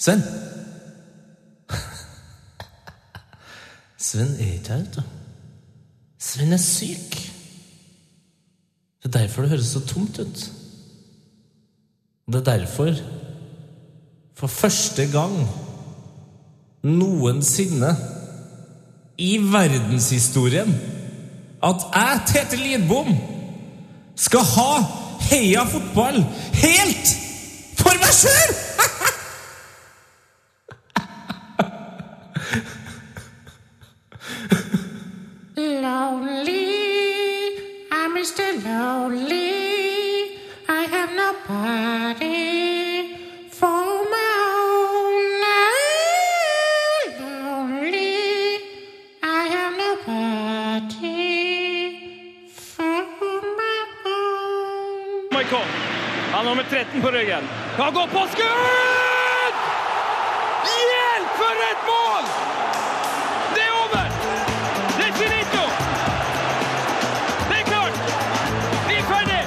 Sven? Sven er ikke her, vet du. Sven er syk. Det er derfor det høres så tomt ut. Det er derfor, for første gang noensinne i verdenshistorien, at jeg, Tete Lidbom, skal ha Heia fotball helt for meg sjøl! 13 på ryggen. Han går på skudd! Hjelp, for et mål! Det er over! Det er finito! Det er klart! Vi er ferdig!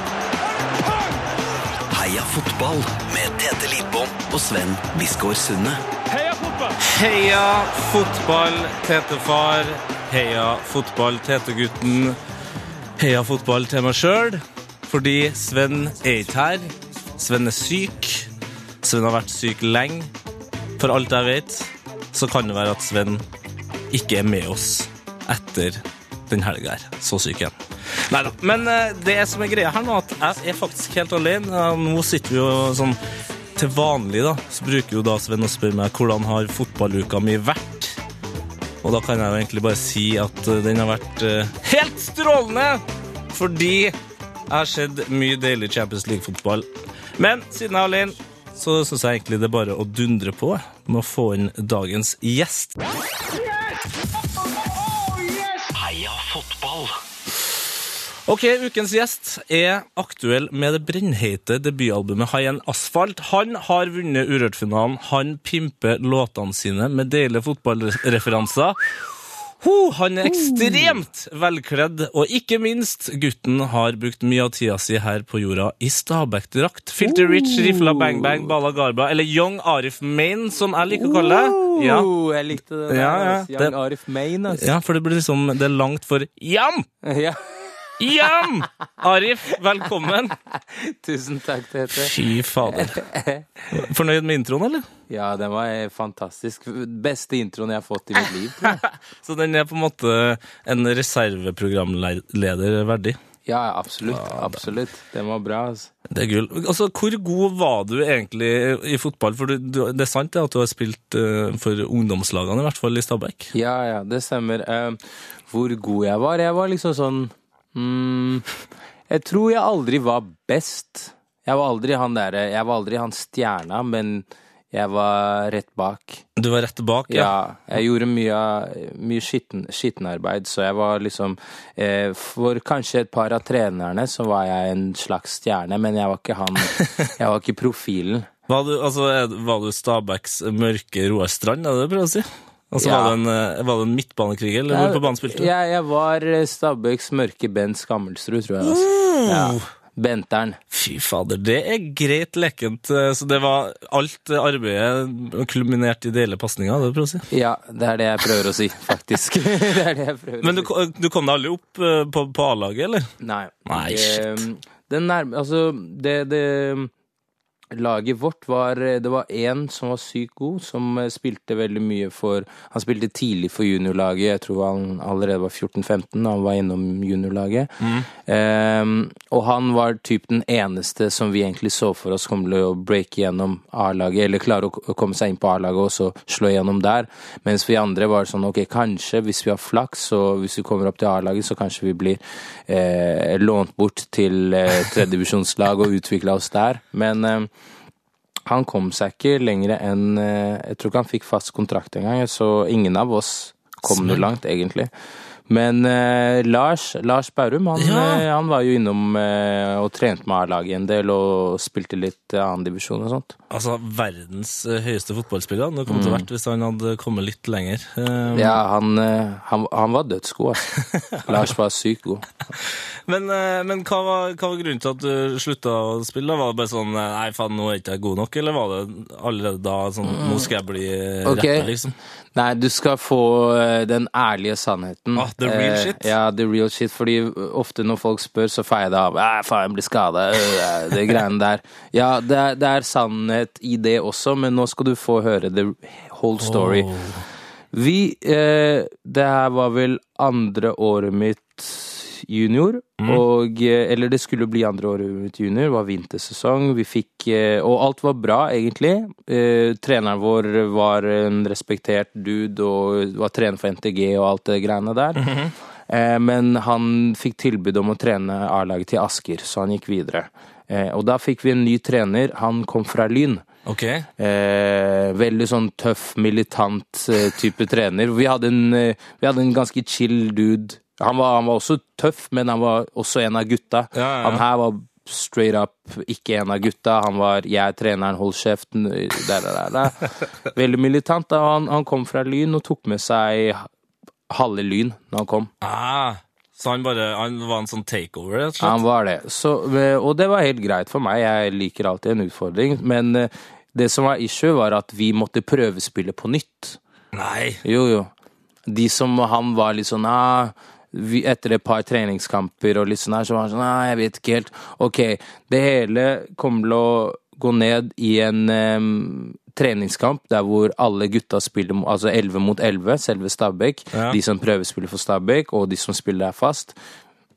Heia fotball med Tete Lidbom og Sven Biskår Sunde. Heia fotball! Heia fotball, Tete-far. Heia fotball, Tete-gutten. Heia fotball til meg sjøl, fordi Sven er ikke her. Sven er syk. Sven har vært syk lenge. For alt jeg vet, så kan det være at Sven ikke er med oss etter den helga her. Så syk igjen. Neida. Men eh, det som er greia her nå, at jeg er faktisk helt alene. Nå sitter vi jo sånn Til vanlig da, så bruker jo da Sven å spørre meg hvordan har fotballuka mi vært. Og da kan jeg jo egentlig bare si at eh, den har vært eh, helt strålende! Fordi jeg har sett mye deilig Champions League-fotball. Men siden jeg er alene, så syns jeg egentlig det er bare å dundre på med å få inn dagens gjest. Ok, ukens gjest er aktuell med det brennheite debutalbumet High Asfalt. Han har vunnet Urørt-finalen. Han pimper låtene sine med deilige fotballreferanser. Ho, han er ekstremt velkledd, og ikke minst, gutten har brukt mye av tida si her på jorda i Stabæk-drakt. Filter Rich, Rifla Bang Bang, Bala Garba, eller Young Arif Main, som jeg liker å kalle det. Ja, jeg likte det. der, Ja, ja. Young det- Arif Main, altså. ja, for det blir liksom Det er langt for Jam! Ja. Jam! Arif, velkommen. Tusen takk, Tete. Fy fader. Fornøyd med introen, eller? Ja, den var eh, fantastisk. Beste introen jeg har fått i mitt liv, tror jeg. Så den er på en måte en reserveprogramleder verdig. Ja, absolutt. Absolutt. Den var bra, altså. Det er gull. Altså, hvor god var du egentlig i fotball? For du, du, det er sant det at du har spilt uh, for ungdomslagene, i hvert fall i Stabæk? Ja, ja, det stemmer. Uh, hvor god jeg var? Jeg var liksom sånn mm, Jeg tror jeg aldri var best. Jeg var aldri han derre Jeg var aldri han stjerna, men jeg var rett bak. Du var rett bak, ja. Ja, jeg gjorde mye, mye skitten, skittenarbeid, så jeg var liksom eh, For kanskje et par av trenerne så var jeg en slags stjerne, men jeg var ikke han Jeg var ikke profilen. Var du, altså, var du Stabæks mørke Roar Strand, er det det du prøver å si? Altså, Ja. var, det en, eh, var det en midtbanekrig, eller hvor på banen spilte du? Jeg, jeg var eh, Stabæks mørke Bent Skammelsrud, tror jeg. Altså. Ja. Benteren. Fy fader, det er greit lekent. eh, Så det var alt arbeidet kulminert i deilige pasninga? det prøver å si? Ja, det er det jeg prøver å si, faktisk. det er det jeg prøver Men du, å si. du kom deg aldri opp eh, på, på A-laget, eller? Nei. Nei, shit. shit. det nærme, altså, det, det Laget vårt var Det var én som var sykt god, som eh, spilte veldig mye for Han spilte tidlig for juniorlaget. Jeg tror han allerede var 14-15 da han var innom juniorlaget. Eh, og han var typ den eneste som vi egentlig så for oss kom til å breake gjennom A-laget, eller klare å å komme seg inn på A-laget og så slå gjennom der. Mens vi andre var sånn ok, kanskje hvis vi har flaks, og hvis vi kommer opp til A-laget, så kanskje vi blir eh, lånt bort til eh, tredjedivisjonslag og utvikla oss der. Men eh, han kom seg ikke lenger enn eh, Jeg tror ikke han fikk fast kontrakt engang, så ingen av oss kom noe langt, egentlig. Men eh, Lars, Lars Bærum, han, Ja. eh, han var jo innom eh, og trente med A-laget en del og spilte litt eh, annendivisjon og sånt. Altså, verdens eh, høyeste fotballspiller han hadde kommet til å vært hvis han hadde kommet litt lenger. Um... Ja, han, eh, han, han var dødsgod, altså. Lars var sykt god. Men, men hva, var, hva var grunnen til at du slutta å spille? Var det bare sånn Nei, faen, nå er jeg ikke god nok? Eller var det allerede da sånn Nå skal jeg bli okay. Ok. rapper, liksom? Nei, du skal få eh, den ærlige sannheten. Ah, the real Eh, shit? Ja, the real shit. Fordi ofte når folk spør, så feier det av. Æh, faen, jeg blir skada. Det greiene der. Ja, det er, det er sannhet i det også, men nå skal du få høre the whole story. Vi eh, Det her var vel andre året mitt junior, og eh, Eller det skulle bli andre året mitt junior, det var vintersesong. Vi fikk eh, Og alt var bra, egentlig. Eh, treneren vår var en respektert dude og var trener for NTG og alt det greiene der. eh, men han fikk tilbud om å trene A-laget til Asker, så han gikk videre. Og da fikk vi en ny trener. Han kom fra Lyn. Okay. Eh, veldig sånn tøff, militant eh, type trener. Vi hadde, en, eh, vi hadde en ganske chill dude. Han var, han var også tøff, men han var også en av gutta. Ja, ja. Han her var straight up ikke en av gutta. Han var 'jeg er treneren, hold kjeften'. Der, der, der, der. Veldig militant. Da. Han, han kom fra Lyn og tok med seg halve Lyn når han kom. Ah, så han bare Han var en sånn takeover, rett og slett? Han var det. Så, og det var helt greit for meg. Jeg liker alltid en utfordring. Men det som var issue, var at vi måtte prøvespille på nytt. Nei. Jo, jo. De som han var litt sånn ah, vi, Etter et par treningskamper og litt sånn her, så var han sånn Nei, jeg vet ikke helt. Ok, det hele kommer til å gå ned i en um, treningskamp der hvor alle gutta spiller altså 11 mot 11, selve Stabæk. Ja. De som prøvespiller for Stabæk, og de som spiller der fast.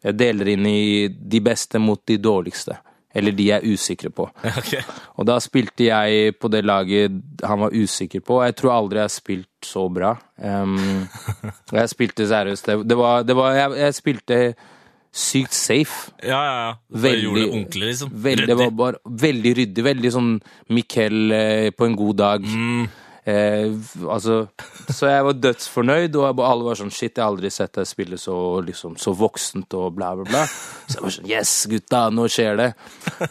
Jeg deler inn i de beste mot de dårligste. Eller de er usikre på. Okay. Og da spilte jeg på det laget han var usikker på. Jeg tror aldri jeg har spilt så bra. Um, jeg spilte seriøst. Det, det var, det var jeg, jeg spilte sykt safe. Ja, ja, ja. Veldig- gjorde det ordentlig, liksom? Veldig, ryddig. var Ryddig. veldig ryddig. Veldig sånn Mikkel eh, på en god dag. Mm. Eh, altså, så jeg var dødsfornøyd, og alle var sånn Shit, jeg har aldri sett deg spille så, liksom, så voksent og bla, bla, bla. Så jeg var sånn Yes, gutta, nå skjer det.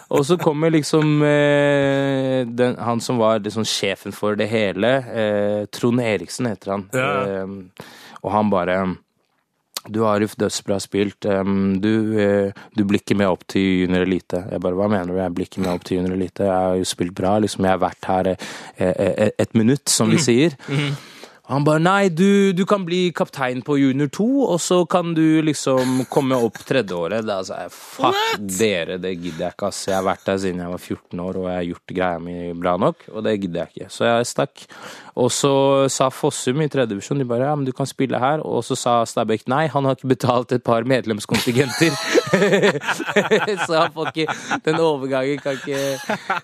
Og så kommer liksom eh, den, han som var liksom sjefen for det hele, eh, Trond Eriksen heter han. Ja. Eh, og han bare du har Arif, dødsbra spilt. Du, eh, du blir ikke med opp til junior elite. Jeg bare, hva mener du? Jeg blir ikke med opp til junior elite. Jeg har jo spilt bra, liksom. Jeg har vært her eh, eh, et minutt, som vi sier. Han bare, nei, du, du kan bli kaptein på junior 2, og så kan du liksom komme opp tredjeåret. Da sa jeg, fuck dere, det gidder jeg ikke, ass. Jeg har vært der siden jeg var 14 år, og jeg har gjort greia mi bra nok, og det gidder jeg ikke. Så jeg stakk. Og så sa Fossum i tredje divisjon, de bare, ja, men du kan spille her. Og så sa Stabæk, nei, han har ikke betalt et par medlemskontingenter. så han får ikke, den overgangen kan ikke,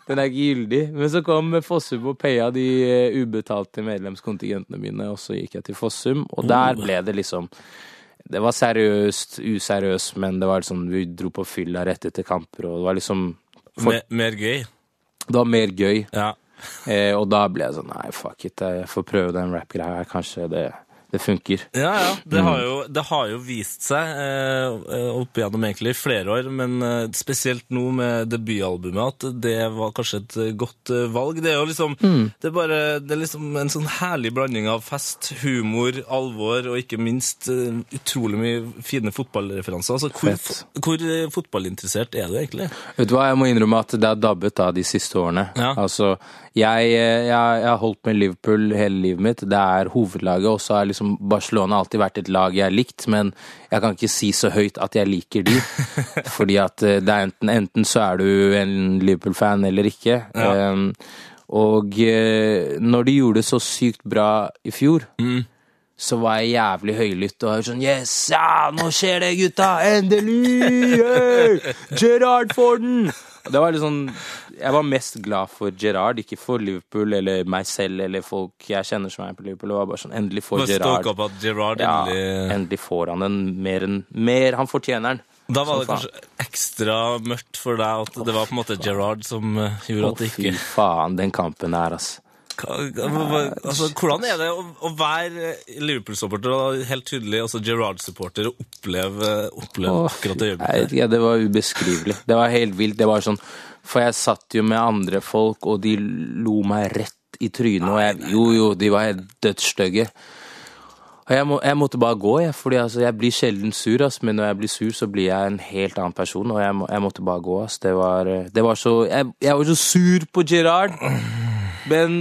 den er ikke gyldig. Men så kom Fossum og paya de eh, ubetalte medlemskontingentene mine, og så gikk jeg til Fossum, og der ble det liksom det var seriøst, useriøst, men det var liksom, vi dro på fylla rett etter kamper, og det var liksom for, Mer, mer gøy. Det var mer gøy. Ja. Eh, og da ble jeg sånn Nei, fuck it, jeg får prøve den rap-greia. Kanskje det, det funker. Ja, ja. Det Mm. har jo, det har jo vist seg eh, opp igjennom egentlig flere år, men eh, spesielt nå med debutalbumet, at det var kanskje et godt eh, valg. Det er jo liksom, Mm. det er bare, det er liksom en sånn herlig blanding av fest, humor, alvor, og ikke minst eh, utrolig mye fine fotballreferanser. Altså, hvor, hvor eh, fotballinteressert er du egentlig? Vet du hva, jeg må innrømme at det har dabbet da de siste årene. Ja. Altså, jeg, eh, jeg, jeg har holdt med Liverpool hele livet mitt. Det er hovedlaget, og så er liksom Barcelona har alltid vært et lag jeg har likt, men jeg kan ikke si så høyt at jeg liker de. fordi at eh, det er enten, enten så er du en Liverpool-fan eller ikke. Ja. Um, og eh, når de gjorde det så sykt bra i fjor, så var jeg jævlig høylytt og sånn Yes, ja, nå skjer det, gutta! Endelig! Hey! Gerard Forden! Det var litt sånn Jeg var mest glad for Gerard, ikke for Liverpool eller meg selv eller folk jeg kjenner som er på Liverpool. Det var bare sånn Endelig får stoka at Gerard ja, endelig endelig får han en mer enn Mer, han fortjener den. Da var det kanskje ekstra mørkt for deg at det var på en måte Gerard som eh, gjorde at det fy faen, den kampen her, ass. Altså, hvordan er det å, å være Liverpool-supporter og helt tydelig altså Gerrard-supporter og oppleve, oppleve Åh, akkurat det øyeblikket? Ja, det var ubeskrivelig. Det var helt vilt. Det var sånn, for jeg satt jo med andre folk, og de lo meg rett i trynet. Og jeg, jo, jo, de var helt dødsstygge. Og jeg, må, jeg måtte bare gå, jeg, fordi altså, jeg blir sjelden sur, ass, men når jeg blir sur, så blir jeg en helt annen person, og jeg, må, jeg måtte bare gå. Ass. Det, var, det var så jeg, jeg var så sur på Gerard, men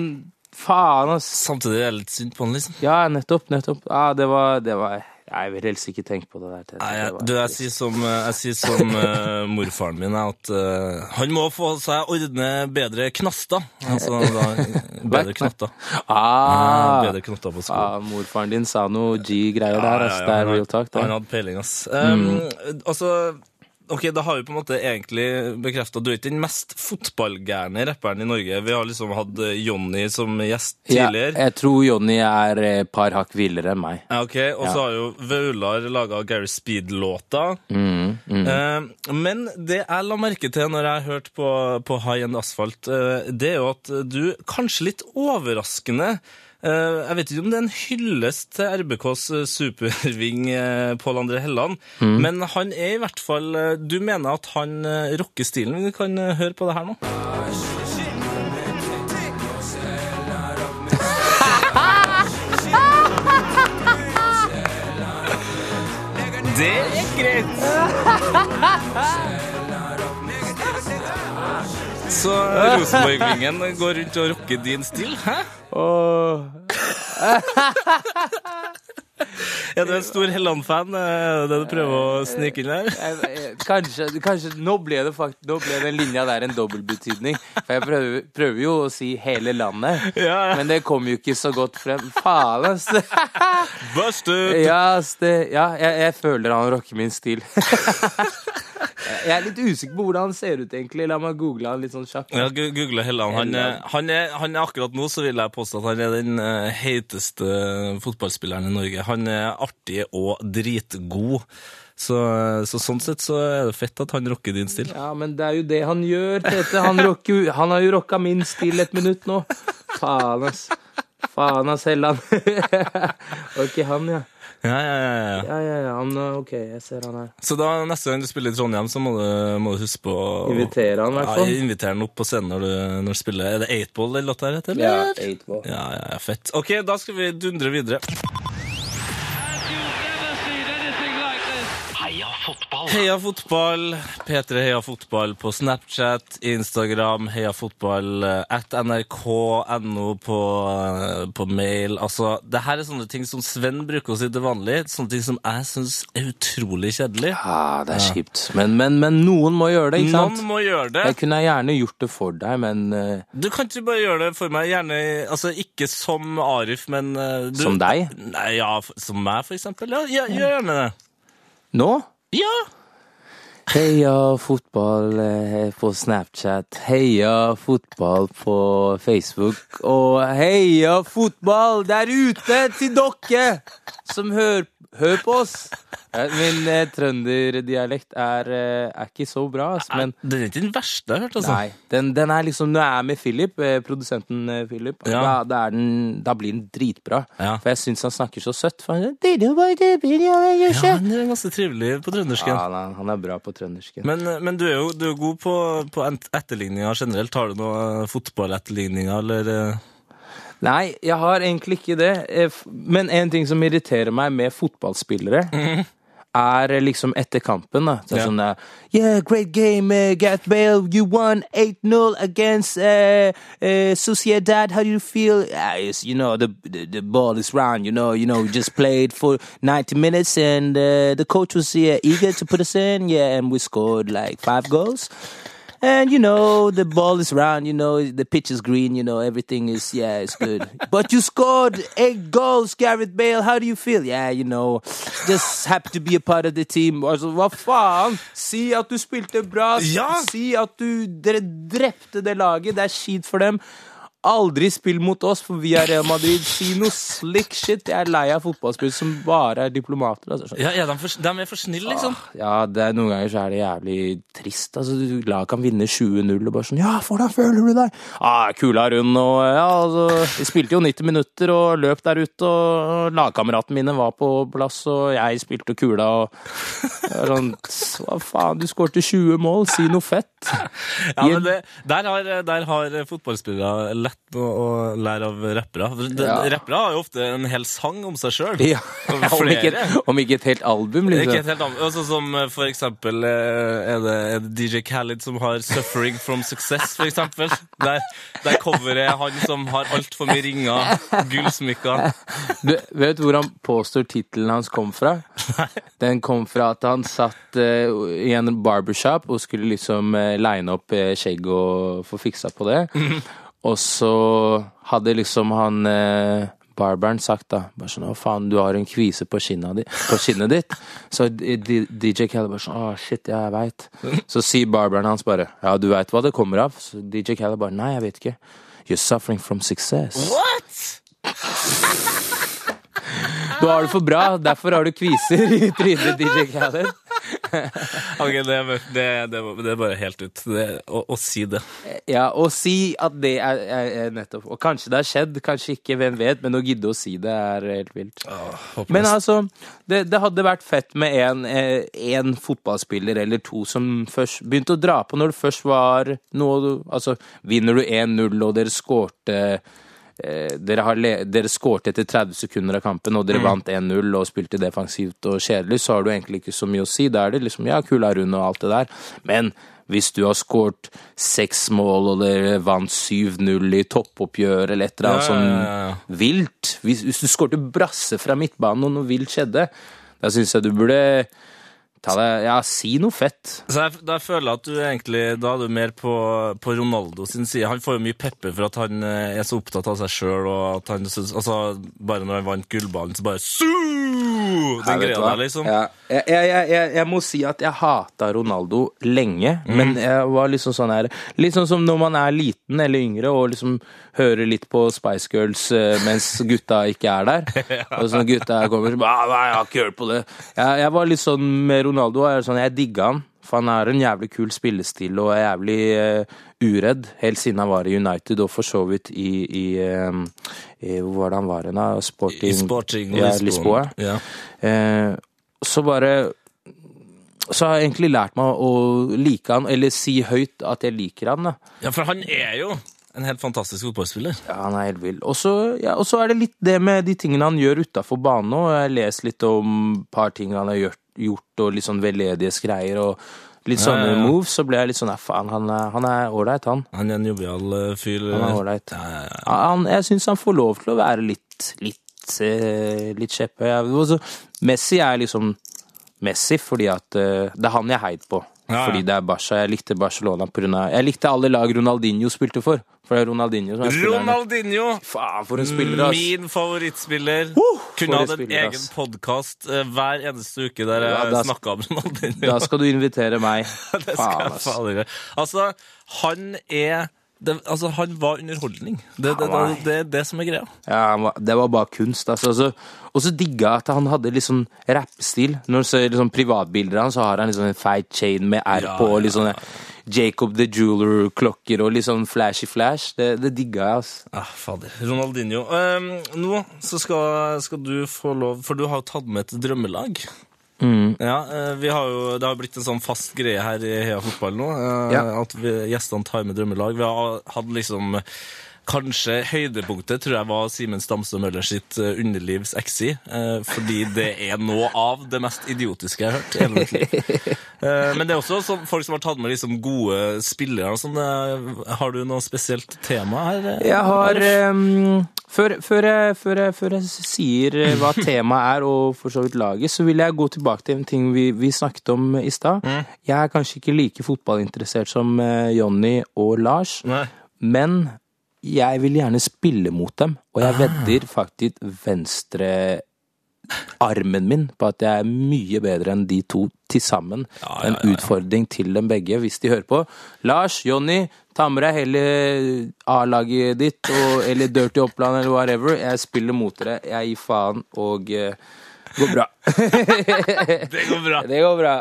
faen, ass. Samtidig er det litt synd på han, liksom. Ja, nettopp, nettopp. Ja, det var, det var Jeg vil helst ikke tenke på det der. Nei, jeg, du, jeg sier som, jeg sier som uh, morfaren min, er at uh, han må få seg ordne bedre knaster. Altså, da, bedre knatter. Ah, bedre knatter på skolen. ah, morfaren din sa noe G-greier der, ass. Det er han, real talk, han hadde peiling, ass. Um, altså, ok, da har vi på en måte egentlig bekreftet Du er ikke den mest fotballgærne rapperen i Norge. Vi har liksom hatt eh, Jonny som gjest tidligere. Ja, jeg tror Jonny er et par hakk villere enn meg. Ja, ok, Og så har jo Vaular laga Gary Speed-låta. Mm, Eh, men det jeg la merke til når jeg hørte på, på High End Asphalt, eh, det er jo at du kanskje litt overraskende eh, Jeg vet ikke om det er en hyllest til RBKs eh, superving eh, Pål André Helland, Mm. men han er i hvert fall eh, Du mener at han eh, rocker stilen. Vi kan eh, høre på det her nå. Det er greit. Så Rosenborg-vingen går rundt og rocker din stil? Hæ? Er du en stor Helland-fan? Er det du prøver å snike inn her? Jeg- jeg- Kanskje, kanskje nå, ble det fakt, nå ble den linja der en dobbeltbetydning. For jeg prøver, prøver jo å si hele landet, Ja, ja. men det kom jo ikke så godt frem. Faen, ass. Busted! Ja, ass, det, ja jeg, jeg føler han rocker min stil. Jeg er litt usikker på hvordan han ser ut, egentlig. La meg google han litt sånn kjapt. Ja, google Helland. Han, han, han er akkurat nå så vil jeg påstå at han er den eh, heiteste fotballspilleren i Norge. Han er artig og dritgod. Så, så sånn sett så er det fett at han rocker din stil. Ja, men det er jo det han gjør, Tete. Han, rocker, han har jo rocka min stil et minutt nå. Faen, ass. Faen, ass, Helland. ok, han, ja. Ja, ja, ja, ja. Ja, ja. Han, ok, jeg ser han her. Så da neste gang du spiller i Trondheim, så må du, må du huske på å Invitere han, i hvert fall. Ja, invitere han opp på scenen når du, når du spiller. Er det 8-ball den låta heter? Ja, 8-ball. Ja, ja, ja, fett. Ok, da skal vi dundre videre. Fotball! Heia fotball, P3 Heia fotball på Snapchat, Instagram, Heia fotball, eh, at nrk.no på, eh, på mail. Altså, det her er sånne ting som Sven bruker å si til vanlig, sånne ting som jeg syns er utrolig kjedelig. Ja, det er kjipt. Men, men, men noen må gjøre det, ikke sant? Noen må gjøre det. Jeg kunne gjerne gjort det for deg, men eh, Du kan ikke bare gjøre det for meg, gjerne altså ikke som Arif, men du, Som deg? Nei, ja, som meg, for eksempel. Ja, ja, gjør gjerne det. nå? Ja! Heia fotball eh, på Snapchat, heia fotball på Facebook, og heia fotball der ute til dere som hører hør på oss! Eh, Min eh, trønderdialekt er, eh, er ikke så bra, altså, men Det er ikke den verste jeg har hørt, altså. Nei, den, den er liksom Når jeg er med Philip, eh, produsenten eh, Philip, Ja. da, da, er den, da blir den dritbra. Ja. For jeg syns han snakker så søtt. For han, sier, «Det er det, er det, jeg Ja, han er ganske trivelig på trøndersken. ja, han, er, han er bra på trøndersken. Men, men du er jo du er god på, på ent- etterligninger generelt. Har du noen fotballetterligninger, eller? eh? Nei, jeg har egentlig ikke det. Eh, Men en ting som irriterer meg med fotballspillere, er eh, liksom etter kampen. da. Så yeah. Sånn uh, Yeah, great game, uh, Gareth Bale. You won 8-0 against uh, uh, Sociedad. How do you feel? Uh, it's, you know, the, the the ball is round. You know, you know, we just played for 90 minutes, and the coach was eager to put us in. Yeah, and we scored like five goals. And you know the ball is round. You know the pitch is green. You know everything is yeah, it's good. but you scored eight goals, Gareth Bale. How do you feel? Yeah, you know, just happy to be a part of the team. Altså, hva faen? Si at du spilte bra. Ja! Si at du dere drepte det laget. Det er skit for dem. Aldri spill mot oss, for vi er Real Madrid. Si noe slick shit. Jeg er lei av fotballspill som bare er diplomater. Altså. Ja, ja, de, for, de er for snille, liksom. Ja, det er, noen ganger så er det jævlig trist. Altså, Lag kan vinne 20-0 og bare sånn Ja, hvordan føler du deg? Ah, kula er rund, og ja, altså Vi spilte jo 90 minutter og løp der ute, og lagkameratene mine var på plass, og jeg spilte kula, og sånn Hva faen, du skårte 20 mål, si noe fett. Ja, men det, der, har, der har fotballspillere lett å, å lære av rappere. Ja. Rappere har jo ofte en hel sang om seg sjøl. Ja, om, ikke, om ikke et helt album, Ikke liksom. et helt album. Altså, som eh, for eksempel eh, er det, er det DJ Khaled som har 'Suffering from Success', for eksempel. Der, der coveret er han som har altfor mye ringer, gullsmykker. Du vet hvor han påstår tittelen hans kom fra? Den kom fra at han satt eh, i en barbershop og skulle liksom line opp skjegg og få fiksa på det. Og så hadde liksom han eh, barberen sagt da bare sånn, Å, faen, du har en kvise på, skinnet di, på kinnet ditt. Så DJ Khaled bare sånn Å, shit, jeg veit. Så sier barberen hans bare Ja, du veit hva det kommer av? Så DJ Khaled bare Nei, jeg vet ikke. You're suffering from success. What?! Du har det for bra, derfor har du kviser i trynet, DJ Khaled. Ok, det, det, det, det er bare helt ut. Det, å, å si det. Ja, å si at det er, er, er nettopp Og kanskje det har skjedd, kanskje ikke, hvem vet, men å gidde å si det er helt vilt. Åh, Men altså, det, det hadde vært fett med en, eh, en fotballspiller eller to som først begynte å dra på når det først var noe Altså, vinner du 1-0, og dere skårte dere, har dere skårte etter 30 sekunder av kampen, og dere vant 1-0 og spilte defensivt og kjedelig, så har du egentlig ikke så mye å si. Da er det liksom ja, kula rund og alt det der. Men hvis du har skåret seks mål og dere vant 7-0 i toppoppgjør eller et eller annet Ja, sånn ja, ja, ja. vilt Hvis, hvis du skårte brasse fra midtbanen og noe vilt skjedde, da syns jeg du burde deg Ja, si noe fett. Så jeg, da føler jeg at du egentlig Da er du mer på, på Ronaldo sin side. Han får jo mye pepper for at han eh, er så opptatt av seg sjøl, og at han synes, altså, Bare når han vant gullballen, så bare! Den greia der, liksom. Ja, jeg, jeg, jeg, må si at jeg hata Ronaldo lenge, men jeg var liksom sånn her Litt sånn som når man er liten eller yngre og liksom hører litt på Spice Girls eh, mens gutta ikke er der. Og sånn gutta kommer så bare Nei, jeg har ikke hørt på det. Jeg var litt sånn med Ronaldo. Jeg, er sånn, jeg digga han. For han er en jævlig kul spillestil og er jævlig uh, uredd, helt siden han var i United, og for så vidt i, i, eh, i Hvor var det han var hen, da? Sporting, I Sporting ja, Lisboa. Ja. Uh, så bare Så har jeg egentlig lært meg å like han, eller si høyt at jeg liker han. da. ja, for han er jo en helt fantastisk fotballspiller. Ja, Han er helt vill. Og så ja, er det litt det med de tingene han gjør utafor banen òg. Jeg har lest litt om et par ting han har gjort, gjort og litt sånn veldedighetsgreier og litt sånne ja, ja. moves. Så ble jeg litt sånn faen, han er- han ålreit, han. Han er en jovial eh, fyr. Han er ålreit. Jeg syns han får lov til å være litt litt, eh, litt kjepphøy. Messi er liksom Messi fordi at uh, det er han jeg heier på. Ja, ja. Fordi det er Barca. Jeg likte Barcelona av Jeg likte alle lag Ronaldinho spilte for. For det er Ronaldinho som er spilleren. Ronaldinho! Faen, for en spiller, ass. Min favorittspiller. Uh, Kunne hatt en spiller, egen podkast hver eneste uke der Ja, jeg da- snakka om Ronaldinho. Da skal du invitere meg. det skal Faen, jeg faen gjøre. Altså, han er det, altså, han var underholdning. Det, det, det, det er det som er greia. Ja, det var bare kunst. Altså. Så- Og så digga jeg at han hadde litt sånn rappstil. Når du ser liksom privatbilder av han, så har han liksom en feit chain med R Ja, på, og litt sånne Jacob the Jeweler-klokker og litt sånn flashy flash. Det, det digga jeg, altså. Ah, fader. Ronaldinho. Um, nå så skal, skal du få lov For du har jo tatt med et drømmelag. Mm. Ja, eh, vi har jo, Det har blitt en sånn fast greie her i Heia Fotball nå. eh, Ja. At vi, gjestene tar med drømmelag. Vi har hatt liksom Kanskje høydepunktet tror jeg var Simen Stamstø Møller sitt eh, underlivs-exi. eh, fordi det er noe av det mest idiotiske jeg har hørt. hele mitt liv. Eh, Men det er også sånn, folk som har tatt med liksom gode spillere. Sånn, har du noe spesielt tema her? Jeg har um, før, før, jeg, før, jeg, før jeg sier hva temaet er, og for så vidt laget, så vil jeg gå tilbake til en ting vi, vi snakket om i stad. Jeg er kanskje ikke like fotballinteressert som Jonny og Lars, Nei. men jeg vil gjerne spille mot dem, og jeg vedder faktisk venstre armen min på at jeg er mye bedre enn de to til sammen. Ja, En ja, ja, en utfordring til dem begge, hvis de hører på. Lars, Jonny, ta med deg hele A-laget ditt, og, eller Dirty Oppland, eller whatever. Jeg spiller mot dere. Jeg gir faen, og eh, går bra. Det går bra. Det går bra.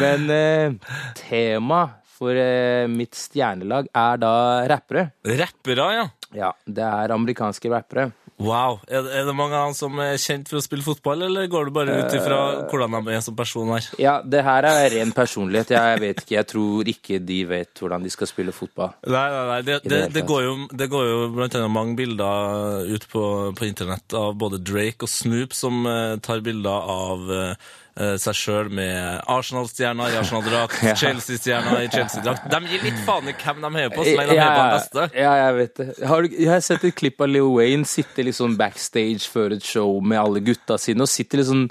Men eh, tema for eh, mitt stjernelag er da rappere. Rappere, ja. Ja, det er amerikanske rappere. Wow. Er, er det mange av dem som er kjent for å spille fotball, eller går det bare ut ifra hvordan de er som personer? Ja, det her er ren personlighet. Jeg vet ikke, jeg tror ikke de vet hvordan de skal spille fotball. Nei, nei, nei. Det, det, det går jo, det går jo blant annet mange bilder ut på, på internett av både Drake og Snoop som uh, tar bilder av eh, seg sjøl med Arsenal-stjerner i Arsenal-drakt, Ja. Chelsea-stjerner i Chelsea-drakt. De gir litt faen i hvem de heier på, så lenge de heier på den beste. ja, jeg vet det. Har du, jeg har sett et klipp av Lil Wayne sitte liksom backstage før et show med alle gutta sine, og sitter liksom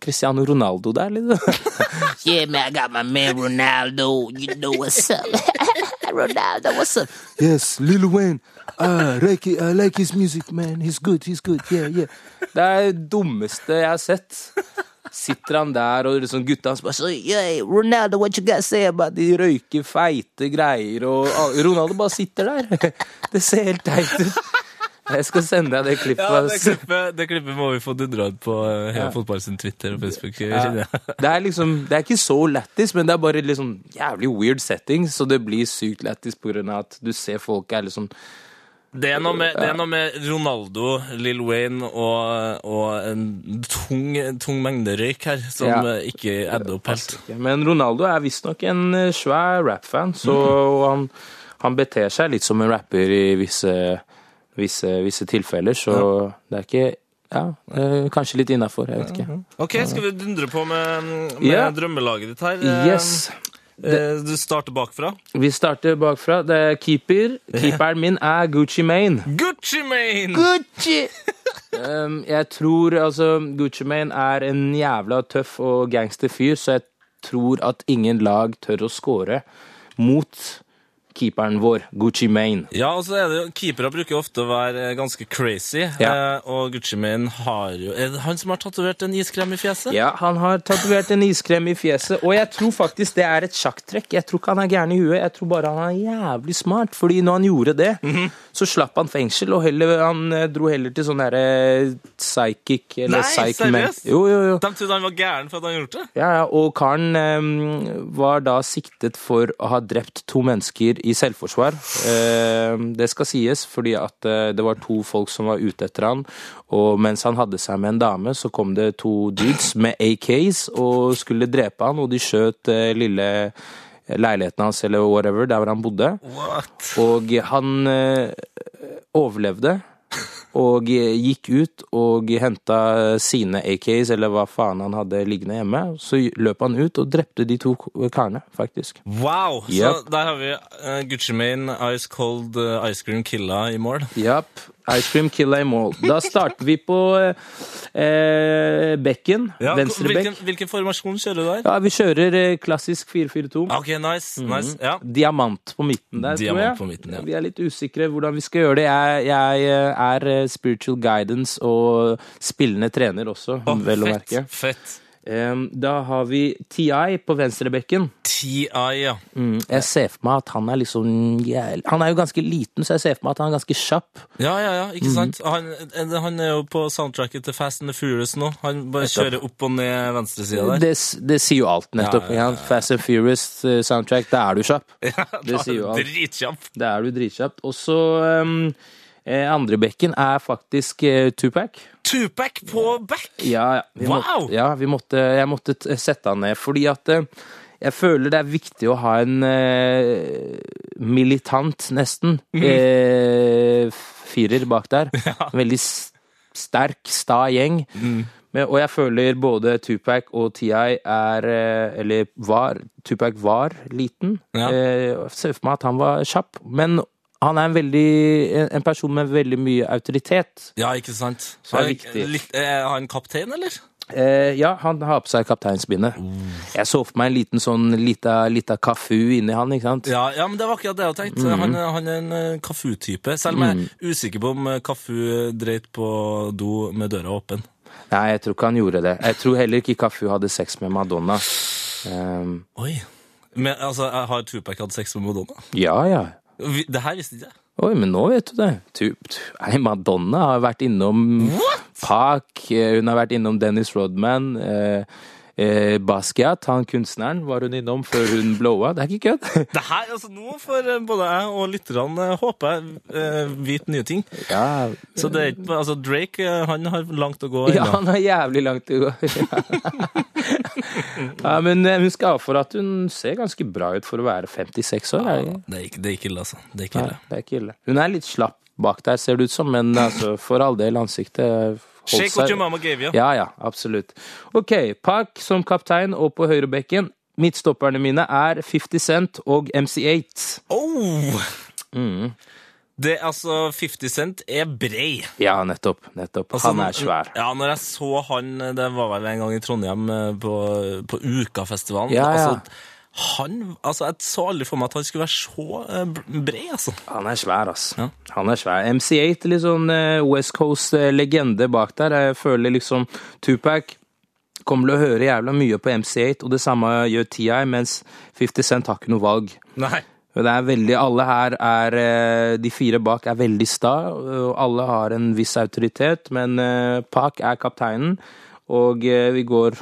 Cristiano Ronaldo der, liksom. Yeah, man, I got my man Ronaldo. You know what's up? Ronaldo, what's up? Yes, Lil Wayne. Uh, like, I like his music, man. He's good, he's good. Yeah, yeah. Det er det dummeste jeg har sett. Sitter han der, og liksom gutta hans bare så, yeah, Ronaldo, what you guys say about de røyker feite greier, og ah, Ronaldo bare sitter der. Det ser helt teit ut. Jeg skal sende deg det klippet. Ja, det klippet, det klippet må vi få dundra ut på uh, ja. Fotball sin Twitter og Facebook. Ja. Det er liksom, det er ikke så lættis, men det er bare liksom jævlig weird setting, så det blir sykt lættis av at du ser folk er liksom Det er, noe med, det er noe med Ronaldo, Lill Wayne og, og en tung, tung mengde røyk her som Ja. eh, ikke edder opp helt. Men Ronaldo er visstnok en svær svær rappfan, så og han, han beter seg litt som en rapper i visse, visse, visse tilfeller, så det er ikke Ja, eh, kanskje litt innafor, jeg vet ikke. Ok, skal vi dundre på med, med yeah. drømmelaget ditt her? Eh, Yes. Eh, Du starter bakfra. Vi starter bakfra. Det er keeper. Keeperen min er Gucci Mane. Gucci Mane! Gucci! um, jeg tror altså Gucci Mane er en jævla tøff og gangster fyr, så jeg tror at ingen lag tør å score mot keeperen vår, Gucci Mane. Ja, og så er det jo, Keepere bruker jo ofte å være eh, ganske crazy, Ja. eh, og Gucci Mane har jo Er det han som har tatovert en iskrem i fjeset? Ja, han har tatovert en iskrem i fjeset, og jeg tror faktisk det er et sjakktrekk. Jeg tror ikke han er gæren i huet, jeg tror bare han er jævlig smart, fordi når han gjorde det, så slapp han fengsel, og heller, han eh, dro heller til sånn derre psychic eller Nei, psych seriøst? Jo, jo, jo. De trodde han var gæren for at han gjorde det? Ja, ja, og karen eh, var da siktet for å ha drept to mennesker i selvforsvar. Eh, det skal sies, fordi at eh, det var to folk som var ute etter han, og mens han hadde seg med en dame, så kom det to dudes med AKs og skulle drepe han, og de skjøt eh, lille leiligheten hans, eller whatever, der hvor han bodde. What? Og han overlevde. Og eh, gikk ut og henta sine AKs, eller hva faen han hadde liggende hjemme. Så løp han ut og drepte de to karene, faktisk. Wow! Så der har vi eh, Gucci Mane, Ice Cold eh, Ice Cream Killa i mål. Japp. Ice cream killer them all. Da starter vi på eh, bekken. Ja, Venstre bekk. hvilken formasjon kjører du der? Ja, vi kjører eh, klassisk 4-4-2. Ok, nice. nice. Ja. Diamant på midten der, Diamant tror jeg. på midten, ja. Vi er litt usikre hvordan vi skal gjøre det. Jeg, jeg eh, er eh, spiritual guidance og spillende trener også, oh, vel å fett, merke. Fett. Da har vi TI på venstrebekken. TI, ja. Mm, jeg ser for meg at han er liksom Han er jo ganske liten, så jeg ser for meg at han er ganske kjapp. Ja, ja, ja, ikke sant? Han, eh, han er jo på soundtracket til Fast and the Furious nå. Han bare Nettopp. kjører opp og ned venstresida der. Det, det sier jo alt, nettopp. Ja, ja, ja? Fast and Furious eh, soundtrack, da er du kjapp. Ja, det er du. Dritkjapp. Da er du dritkjapp. Og så um, andre bekken er faktisk eh, Tupac. Tupac på back! Ja, ja. Vi Wow! Måtte, ja, vi måtte, jeg måtte sette han ned, fordi at eh, jeg føler det er viktig å ha en eh, militant, nesten, Mhm. eh, fyrer bak der. Veldig s- sterk, sta gjeng. Mm. Men, og jeg føler både Tupac og TI er eh, Eller var Tupac var liten. Ja. Eh, ser for meg at han var kjapp. Men han er en, veldig, en- person med veldig mye autoritet. Ja, ikke sant? Så er litt- Er han kaptein, eller? Eh, ja, han har på seg kapteinsbindet. Jeg så for meg en liten sånn lita, lita kafu inni han, ikke sant? Ja, ja, men det var akkurat det jeg hadde tenkt. Mm. Han, han er en eh, Kafu-type. Selv om jeg er usikker på om eh, Kafu dreit på do med døra åpen. Nei, jeg tror ikke han gjorde det. Jeg tror heller ikke Kafu hadde sex med Madonna. Um. Oi. Men altså, har Tupac hatt sex med Madonna? ja, ja. Det her visste ikke jeg. Oi, men nå vet du det. Tu, Madonna har vært innom Park, eh, hun har vært innom Dennis Rodman. Eh, eh, Basquiat, han kunstneren, var hun innom før hun blowa. Det er ikke kødd. Det her, altså Nå får eh, både jeg og lytterne, eh, håper jeg, eh, vite nye ting. Ja, Så det er ikke altså Drake eh, han har langt å gå ja, han har jævlig langt å gå. ja, men hun skal ha for at hun ser ganske bra ut for å være 56 år. Ja, det er ikke, det er ikke ille, altså. Det er ikke Nei, ille. det er ikke ille. Hun er litt slapp bak der, ser det ut som, men altså, for all del, ansiktet Shake what your mama gave you. Ja, ja, absolutt. Ok, Park som kaptein og på høyrebekken. Midtstopperne mine er 50 Cent og MC8. Oh! Mm. Det, altså, 50 Cent er brei. Ja, nettopp. nettopp. Altså, Han er svær. Ja, når jeg så han, det var vel en gang i Trondheim eh, på, på Ukafestivalen. Ja, ja. Altså, han, altså, jeg så aldri for meg at han skulle være så eh, bred, altså. Han er svær, altså. Ja. Han er svær. MC8, litt sånn eh, West Coast-legende bak der. Jeg føler liksom Tupac kommer til å høre jævla mye på MC8, og det samme gjør TI, mens 50 Cent har ikke noe valg. Nei. Det er veldig, alle her er eh, De fire bak er veldig sta, og alle har en viss autoritet, men Pac Park er kapteinen, og eh, vi går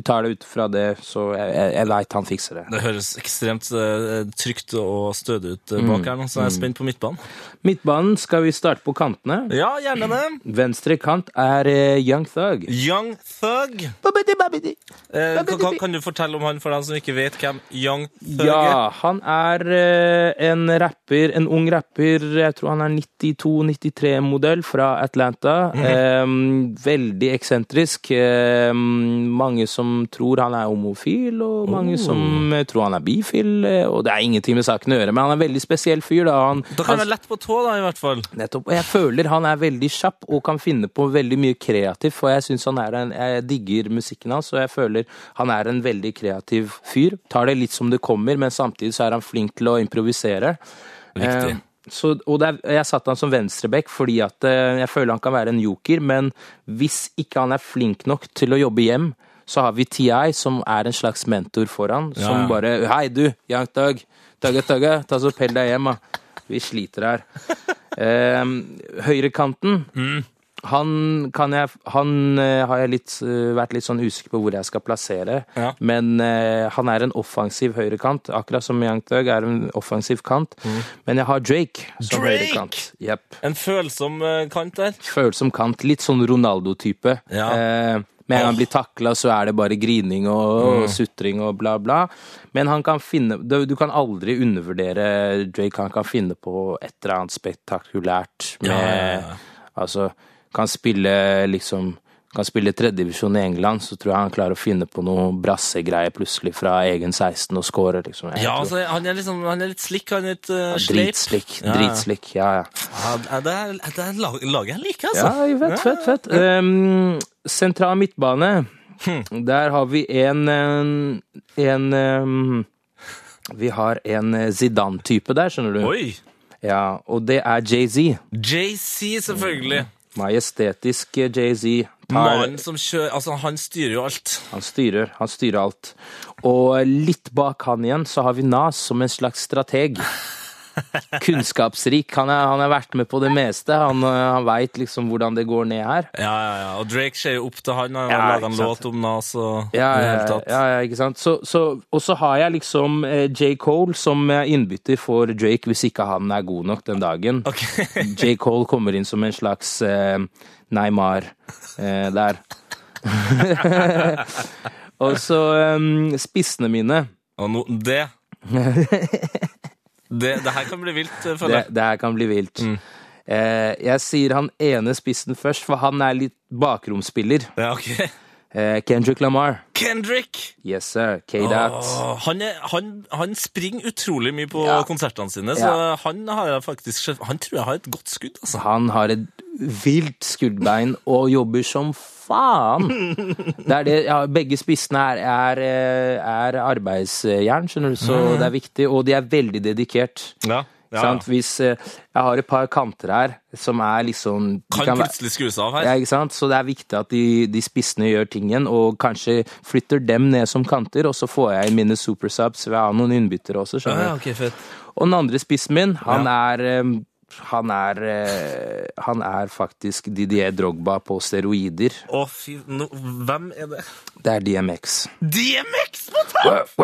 Vi tar det ut fra det, så jeg, jeg, jeg veit han fikser det. Det høres ekstremt eh, trygt og stødig ut eh, bak her nå, så jeg er spent på midtbanen. Midtbanen skal vi starte på kantene. Ja, gjerne det. Venstre kant er eh, Young Thug. Young Thug. Eh, kan, kan- du fortelle om han for dem som ikke vet hvem Young Thug er? Ja, han er en rapper, en ung rapper, jeg tror han er 92-93-modell fra Atlanta. Eh, veldig eksentrisk. Mange som tror han er homofil, og mange som eh, tror han er bifil. eh, Og det er ingenting med saken å gjøre, men han er en veldig spesiell fyr. Da, han, kan han, være lett på tå, da, i hvert fall. nettopp, og jeg føler han er veldig kjapp og kan finne på veldig mye kreativt, for jeg synes han er en, jeg digger musikken hans, og jeg føler han er en veldig kreativ fyr. Tar det litt som det kommer, men samtidig så er han flink til å improvisere. Eh, så, og er, jeg satte han som venstreback fordi at jeg føler han kan være en joker, men hvis ikke han er flink nok til å jobbe hjem, så har vi TI, som er en slags mentor for han, Ja, som ja. bare Hei, du, Young Thug. Tugge, tugge, ta så pell deg hjem, da. Vi sliter her. Eh, høyrekanten han kan jeg Han uh, har jeg litt, uh, vært litt sånn usikker på hvor jeg skal plassere. Ja. Men uh, han er en offensiv høyrekant, akkurat som Young Thug er en offensiv kant. Men jeg har Drake som Drake? høyrekant. Yep. En følsom kant der. Følsom kant. Litt sånn Ronaldo-type. Ja. Med en gang han blir takla, så er det bare grining og, og sutring og bla, bla. Men han kan finne Du, du kan aldri undervurdere Drake. Han kan finne på et eller annet spektakulært med Ja, ja, ja. Altså, kan spille liksom kan spille tredjedivisjon i England, så tror jeg han klarer å finne på noe brassegreier plutselig fra egen 16 og score, liksom. Ja, altså, han er, liksom, han er litt slick, han er litt uh, sleip. Dritslik. Ja, Dritslick, ja, ja. Ja, det er, det er laget jeg liker, altså. Ja, fett, fett, fett. Um, sentral midtbane. Hm. Der har vi en En, en um, Vi har en eh, Zidane-type der, skjønner du. Oi! Ja, Og det er Jay-Z. Jay-Z, selvfølgelig. Majestetisk eh, Jay-Z. Mannen som kjører Altså, han styrer jo alt. Han styrer, han styrer alt. Og litt bak han igjen så har vi Nas som en slags strateg. Kunnskapsrik. Han har han har vært med på det meste. Han, eh, han veit liksom hvordan det går ned her. Ja, ja, ja. Og Drake ser jo opp til han. Han Ja, laga en låt om Nas og Ja, ja, ja, ja, ja, ikke sant. Så, så, og så har jeg liksom eh, J. Cole som eh, innbytter for Drake hvis ikke han er god nok den dagen. Ok. J. Cole kommer inn som en slags eh, Neymar eh, der. og så um, spissene mine. Og no, det det, det her kan bli vilt, eh, føler jeg. det her kan bli vilt. Eh, jeg sier han ene spissen først, for han er litt bakromsspiller. Ja, okay. Eh, Kendrick Lamar. Kendrick! Yes, sir. K-Dot. Han, han, han springer utrolig mye på Ja. konsertene sine, så Ja. han har faktisk Han tror jeg har et godt skudd, altså. Han har et vilt skuddbein og jobber som faen. Det det, ja, begge spissene er, er, eh, er arbeidsjern, skjønner du, så det er viktig. Og de er veldig dedikert. Ja. Ja, Sant? Hvis eh, jeg har et par kanter her som er liksom Kan, Kan plutselig skrus av her. Ja, ikke sant? Så det er viktig at de, de spissene gjør tingen, og kanskje flytter dem ned som kanter, og så får jeg mine supersubs ved å ha noen innbyttere også, skjønner du. Ja, okay, Og den andre spissen min, han er eh, han er, eh, han er faktisk Didier Drogba på steroider. Å, fy no, Hvem er det? Det er DMX. DMX på topp!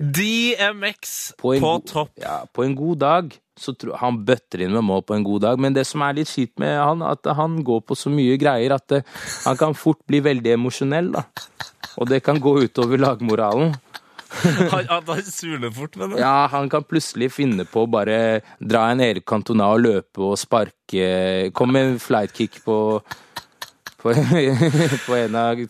DMX På på, god- topp. Ja, på en god dag så tror han bøtter inn med mål på en god dag, men det som er litt kjipt med han, at han går på så mye greier at det, han kan fort bli veldig emosjonell, da. Og det kan gå utover lagmoralen. Han, han, suler fort fort, men Ja, han kan plutselig finne på å bare dra en Erik Cantona og løpe og sparke Kom med flightkick på på, på en, av,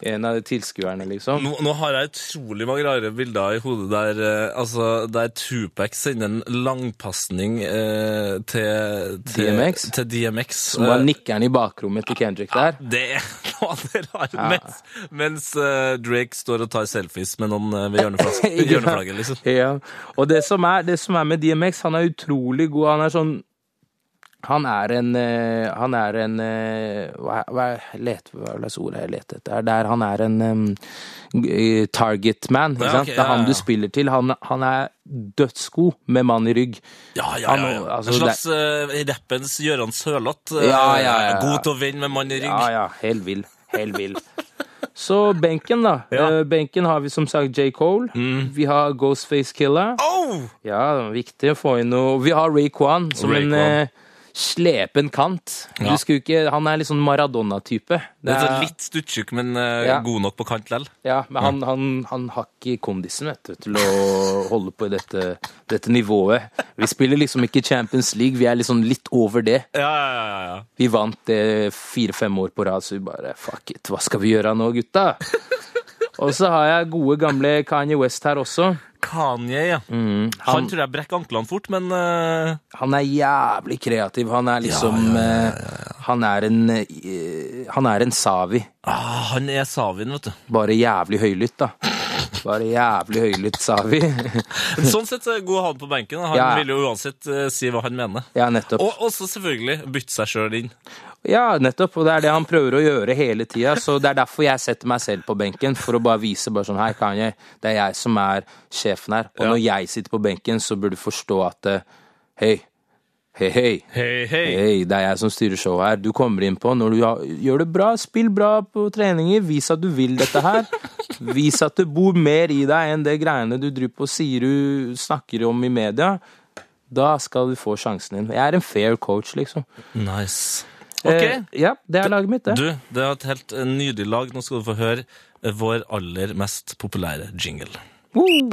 en av tilskuerne, liksom. nå, nå har jeg utrolig mange rare bilder i hodet der, eh, altså, der Tupac sender en langpasning eh, til, til DMX? Til DMX. Som var nikkeren i bakrommet til Kendrick der. det er noe av det rare. Mens, mens eh, Drake står og tar selfies med noen eh, ved hjørneflagget, liksom. Ja, og det som, er, det som er med DMX, han er utrolig god. Han er sånn Han er en eh, Han er en eh, Hva, hva, let, hva slags ord er jeg leter etter? Det er, han er en um, target man. Ikke Ja, sant? ok, det er ja, han ja. du spiller til. Han, han er dødsgod med mann i rygg. Ja, ja, ja. Han, altså, en slags uh, rappens Gøran Sørloth. Ja, ja, ja. God til å vinne med mann i rygg. Ja, ja. Helt vill. Helt vill. Så benken, da. Ja. Mm. Benken har vi som sagt J. Cole. Vi har Ghostface Killer. Oh! Ja, det var viktig å få inn noe Vi har Ray Kwan som Ray en Kwan. Slepen kant. Ja. Du skulle ikke, han er litt sånn Maradona-type. Det er er- litt stuttjukk, men eh, Ja. god nok på kant likevel. Ja, men han, han, han har ikke kondisen vet du, til å holde på i dette, dette nivået. Vi spiller liksom ikke Champions League, vi er liksom litt over det. Ja, ja, ja, ja. Vi vant det fire-fem år på rad, så vi bare fuck it, hva skal vi gjøre nå, gutta? Og så har jeg gode, gamle Kanye West her også. Kanye, ja. Mm, Han, tror jeg brekker anklene fort, men uh... Han er jævlig kreativ. Han er liksom eh, Han er en uh, Han er en Savi. ah, han er Savin, vet du. Bare jævlig høylytt, da. Bare jævlig høylytt sa vi. sånn sett det god han på benken. Han Ja. vil jo uansett uh, si hva han mener. ja, nettopp. Og også selvfølgelig bytte seg sjøl inn. Ja, nettopp. Og det er det han prøver å gjøre hele tida. Så det er derfor jeg setter meg selv på benken, for å bare vise bare sånn Hei, Kanye, det er jeg som er sjefen her. Og Ja. når jeg sitter på benken, så burde du forstå at eh, Hei, hei, hei. Hei, hei. Hei, det er jeg som styrer showet her. Du kommer inn på når du gjør det bra, spill bra på treninger, vis at du vil dette her. Vis at det bor mer i deg enn det greiene du driver på sier du snakker om i media. Da skal du få sjansen din. Jeg er en fair coach, liksom. Nice. Ok. Eh, ja, det er laget mitt, det. Du, det er et helt eh, nydelig lag. Nå skal du få høre eh, vår aller mest populære jingle. Woo!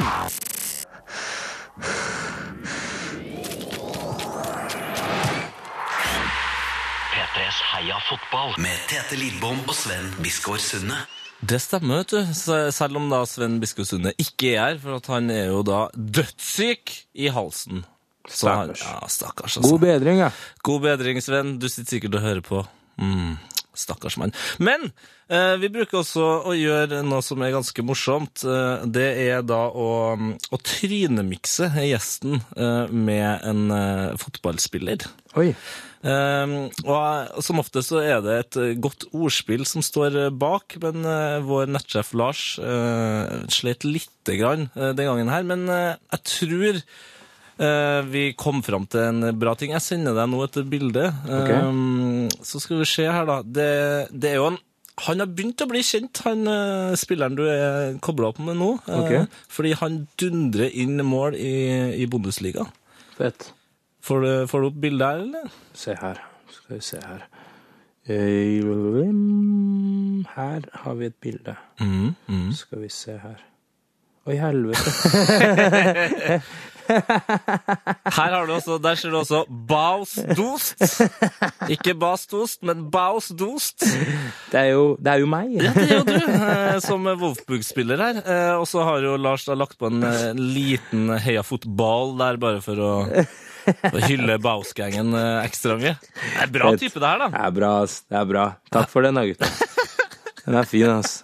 P3s Heia fotball med Tete Lidbom og Sven Biskår Sunde. Det stemmer, vet du. Selv om da Sven Biskår Sunde ikke er her, for at han er jo da dødssyk i halsen. Så han- Stakkars. Ja, stakkars, altså. God bedring, ja. God bedring, Sven. Du sitter sikkert og hører på. Mm, stakkars mann. Men eh, vi bruker også å gjøre noe som er ganske morsomt. Eh, det er da å, å trynemikse gjesten eh, med en eh, fotballspiller. Oi. Um, og som ofte så er det et eh, godt ordspill som står eh, bak, men eh, vår nettsjef Lars slet lite grann den gangen her. Men jeg tror vi kom fram til en bra ting. Jeg sender deg nå et bilde. Okay. så skal vi se her, da. Det, det er jo en han har begynt å bli kjent, han spilleren du er kobla opp med nå. Okay. Fordi han dundrer inn mål i, i Bundesliga. Fett. Får du, får du opp bildet her, eller? Se her. Skal vi se her. Eh, Her har vi et bilde. Mm, mm. Skal vi se her. Oi, helvete. Her har du også, der ser du også Bausdost. Ikke Bastost, men Bausdost. Det er jo, det er jo meg. Ja, det er jo du, eh, som Wolfbug-spiller her. Eh, Og så har jo Lars da lagt på en eh, liten heia fotball der, bare for å, å hylle Baus-gangen eh, ekstra mye. Det er bra type det her, da. Det er bra, ass. Det er bra. Takk for den da, gutta. Den er fin, ass.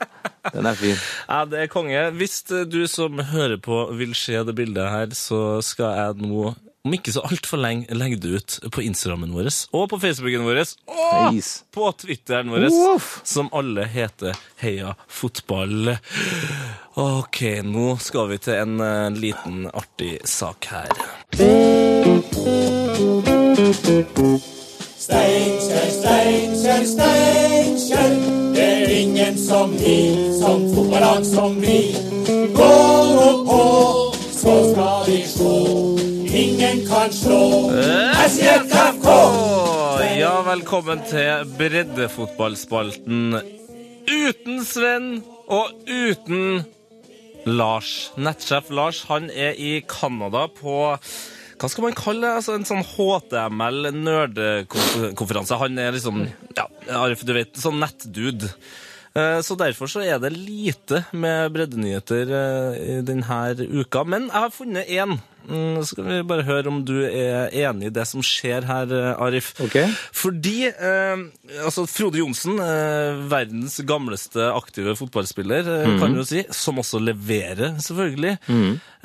Den er fin. Ja, det er konge. Hvis du som hører på vil se det bildet her, så skal jeg nå, om ikke så altfor lenge, legge det ut på Instagrammen vår, og på Facebooken vår, og Heis. på Twitteren vår, Uff. som alle heter Heia fotball. Ok, nå skal vi til en uh, liten artig sak her. Steinkjer, Steinkjer, Steinkjer. Det er ingen som vi, som fotballag som vi. Gå nå på, så skal vi slå. Ingen kan slå SJFK. Ja, velkommen til breddefotballspalten uten Sven og uten Lars. Nettsjef Lars han er i Canada på hva skal man kalle det? Altså en sånn HTML nerdekonferanse. Han er liksom ja, du vet, sånn nettdude. Eh, Så derfor så er det lite med breddenyheter eh, denne uka. Men jeg har funnet én. Mm, Så skal vi bare høre om du er enig i det som skjer her, eh, Arif. Okay. Fordi eh, altså Frode Johnsen, eh, verdens gamleste aktive fotballspiller, eh, kan du jo si, som også leverer, selvfølgelig,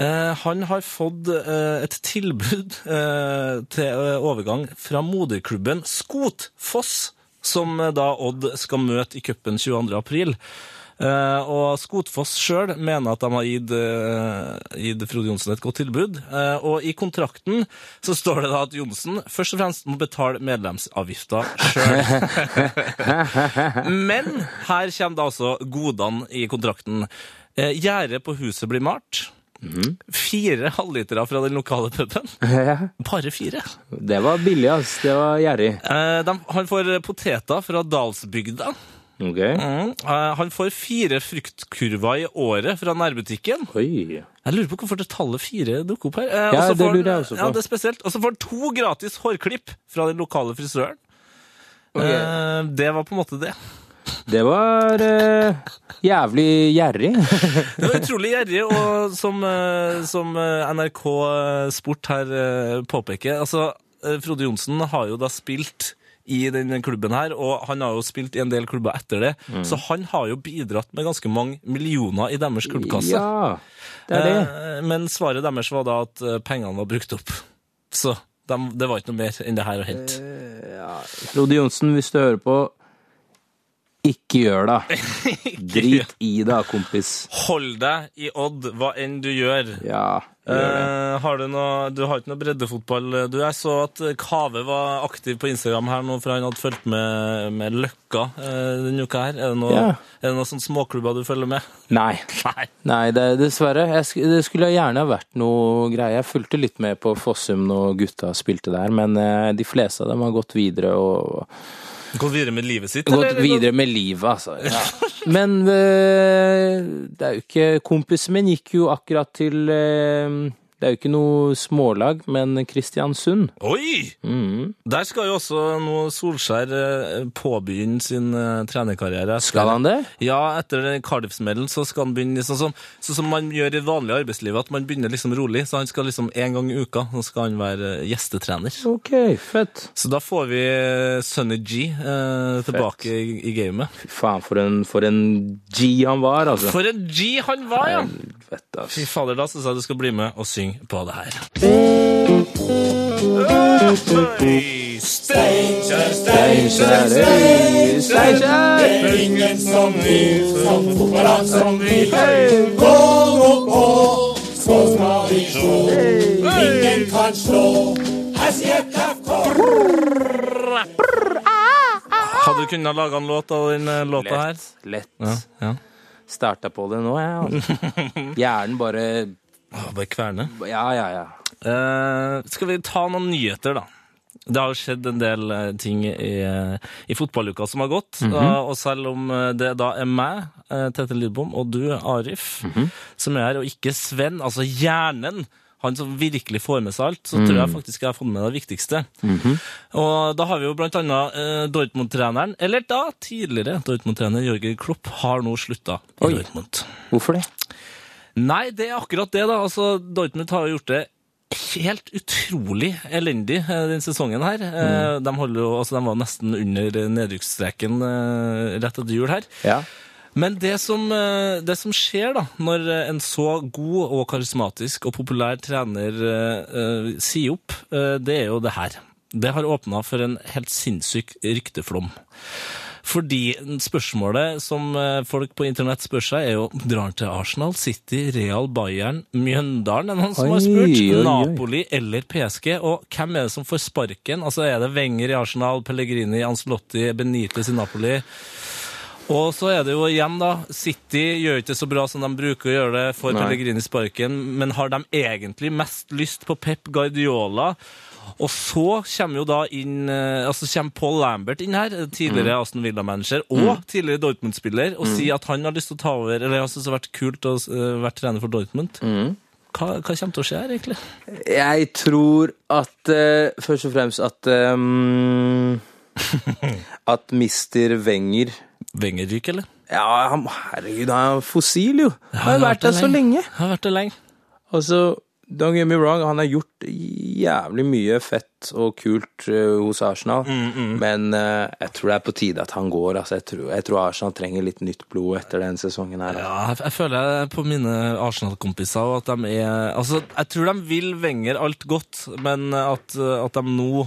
eh, han har fått eh, et tilbud eh, til overgang fra moderklubben Skotfoss, som da Odd skal møte i cupen 22. april. Eh, og Skotfoss sjøl mener at de har gitt, eh, gitt Frode Johnsen et godt tilbud. Eh, og i kontrakten så står det da at Johnsen først og fremst må betale medlemsavgifta sjøl. Men her kommer da altså godene i kontrakten. Gjerdet på huset blir malt. Fire halvlitere fra den lokale puben. Bare fire. Det var billig, ass. Det var gjerrig. Eh, de, han får poteter fra Dalsbygda. Ok. Mm. Eh, han får fire fruktkurver i året fra nærbutikken. Oi. Jeg lurer på hvorfor det tallet fire dukker opp her. Eh, Ja, det lurer jeg også på. Ja, det er spesielt. Og så får han to gratis hårklipp fra den lokale frisøren. Eh, det var på en måte det. Det var eh, jævlig gjerrig. Det var utrolig gjerrig, og som, som NRK Sport her påpeker altså, Frode Johnsen har jo da spilt i denne klubben her, og han har jo spilt i en del klubber etter det, Mm. så han har jo bidratt med ganske mange millioner i deres klubbkasse. Ja, det er det. Eh, Men svaret deres var da at eh, pengene var brukt opp. Så de, det var ikke noe mer enn det her å hente. Frode Johnsen, hvis du hører på, ikke gjør det. Drit i det, kompis. Hold deg i Odd, hva enn du gjør. Ja. Eh, har du, noe, du har ikke noe breddefotball? Du, jeg så at Kave var aktiv på Instagram her nå, for han hadde fulgt med, med Løkka eh, denne uka her. Er det noe, Ja. er det noe sånn småklubber du følger med? Nei. Nei. Nei, det, dessverre. Jeg, sk- det skulle gjerne vært noe greier. Jeg fulgte litt med på Fossum når gutta spilte der, men eh, de fleste av dem har gått videre og Gått videre med livet sitt? gått videre med livet, altså. Ja. Men eh, det er jo ikke Kompisen min gikk jo akkurat til eh, Det er jo ikke noe smålag, men Kristiansund. Oi! Mm. Der skal jo også nå Solskjær eh, påbegynne sin eh, trenerkarriere. etter- Skal han det? Ja, etter Cardiff-smellen så skal han begynne sånn som, sånn som man gjør i vanlig arbeidsliv, at man begynner liksom rolig. Så han skal liksom en gang i uka så skal han være eh, gjestetrener. Ok, fett. Så da får vi Sunny G eh, tilbake i, i gamet. Fy faen, for en, for en G han var, altså. For en G han var, ja! Fett, Fy ass. fader, da syns jeg du skal bli med og synge på det her. Steinkjer, Steinkjer, Steinkjer. Det er ingen som vi, som fotballag som vi. Gå nå på, så skal vi slå. Ingen kan slå SJFK. Hadde du kunnet lage en låt av den eh, låta her? Lett. Ja, ja. Starta på det nå, jeg. Altså. Hjernen bare Å, Bare kverne. Ja, ja, ja. Eh, skal vi ta noen nyheter, da? Det har jo skjedd en del eh, ting i, eh, i fotballuka som har gått. Mhm. eh, og selv om det da er meg, Tete Lidbom, og du, Arif, Mhm. som er her, og ikke Sven, altså hjernen, han som virkelig får med seg alt, så tror Mhm. jeg faktisk jeg har fått med det viktigste. Og da har vi jo blant annet eh, Dortmund-treneren, eller da tidligere Dortmund-trener Jørgen Klopp, har nå slutta i Oi. Dortmund. Hvorfor det? Nei, det er akkurat det, da. Altså, Dortmund har gjort det helt utrolig elendig denne sesongen her. Mm. De, jo, altså, de var nesten under nedrykksstreken eh, rett etter jul her. Ja. Men det som, eh, det som skjer da, når eh, en så god og karismatisk og populær trener eh, eh, sier opp, uh, det er jo det her. Det har åpna for en helt sinnssyk rykteflom. Fordi spørsmålet som eh, folk på internett spør seg, er jo drar han til Arsenal, City, Real, Bayern, Mjøndalen? Er noen som har spurt? oi, oi. Napoli eller PSG? Og hvem er det som får sparken? Altså Er det Wenger i Arsenal, Pellegrini, Ancelotti, Benitez i Napoli? Og så er det jo igjen, da. City gjør ikke så bra som de bruker å gjøre det, for. Pellegrini sparken, men har de egentlig mest lyst på Pep Guardiola? Og så kommer jo da inn eh, altså kommer Paul Lambert inn her, tidligere Mm. Aston Villa-manager og tidligere Dortmund-spiller, og sier at han har lyst til å ta over Eller jeg synes det har vært kult å uh, være trener for Dortmund. Mm. Hva, hva kommer til å skje her, egentlig? Jeg tror at uh, Først og fremst at um, At mister Wenger Wenger ryker, eller? Ja, han, herregud, han er fossil, jo. Han har vært der så lenge. Har vært det lenge. Altså, don't get me wrong, han har gjort jævlig mye fett og kult uh, hos Arsenal, Mm, men uh, jeg tror det er på tide at han går. Altså, jeg, tror, jeg tror Arsenal trenger litt nytt blod etter den sesongen her. Ja, jeg, jeg føler jeg på mine Arsenal-kompiser at de er Altså, jeg tror de vil Wenger alt godt, men at, at de nå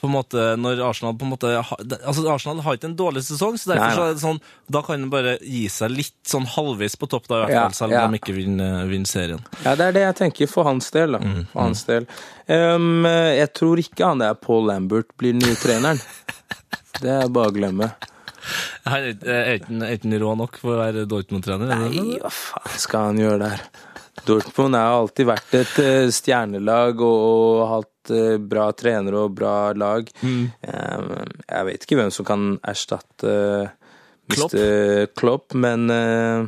på en måte, når Arsenal på en måte altså Arsenal har ikke en dårlig sesong, så derfor så er det sånn, da kan de bare gi seg litt sånn halvveis på topp, da, i hvert Ja, selv selv ja. om de ikke vinner, vinner serien. Ja, det er det jeg tenker for hans del. da. Mm, For hans del. Um, jeg tror ikke han der Paul Lambert blir den nye treneren. Det er bare å glemme. Er ikke han rå nok for å være Dortmund-trener? er? Nei, hva faen skal han gjøre der? Dortmund har alltid vært et eh, stjernelag og, og hatt eh, bra trenere og bra lag. Mm. Um, jeg vet ikke hvem som kan erstatte Klopp? Klopp, men eh,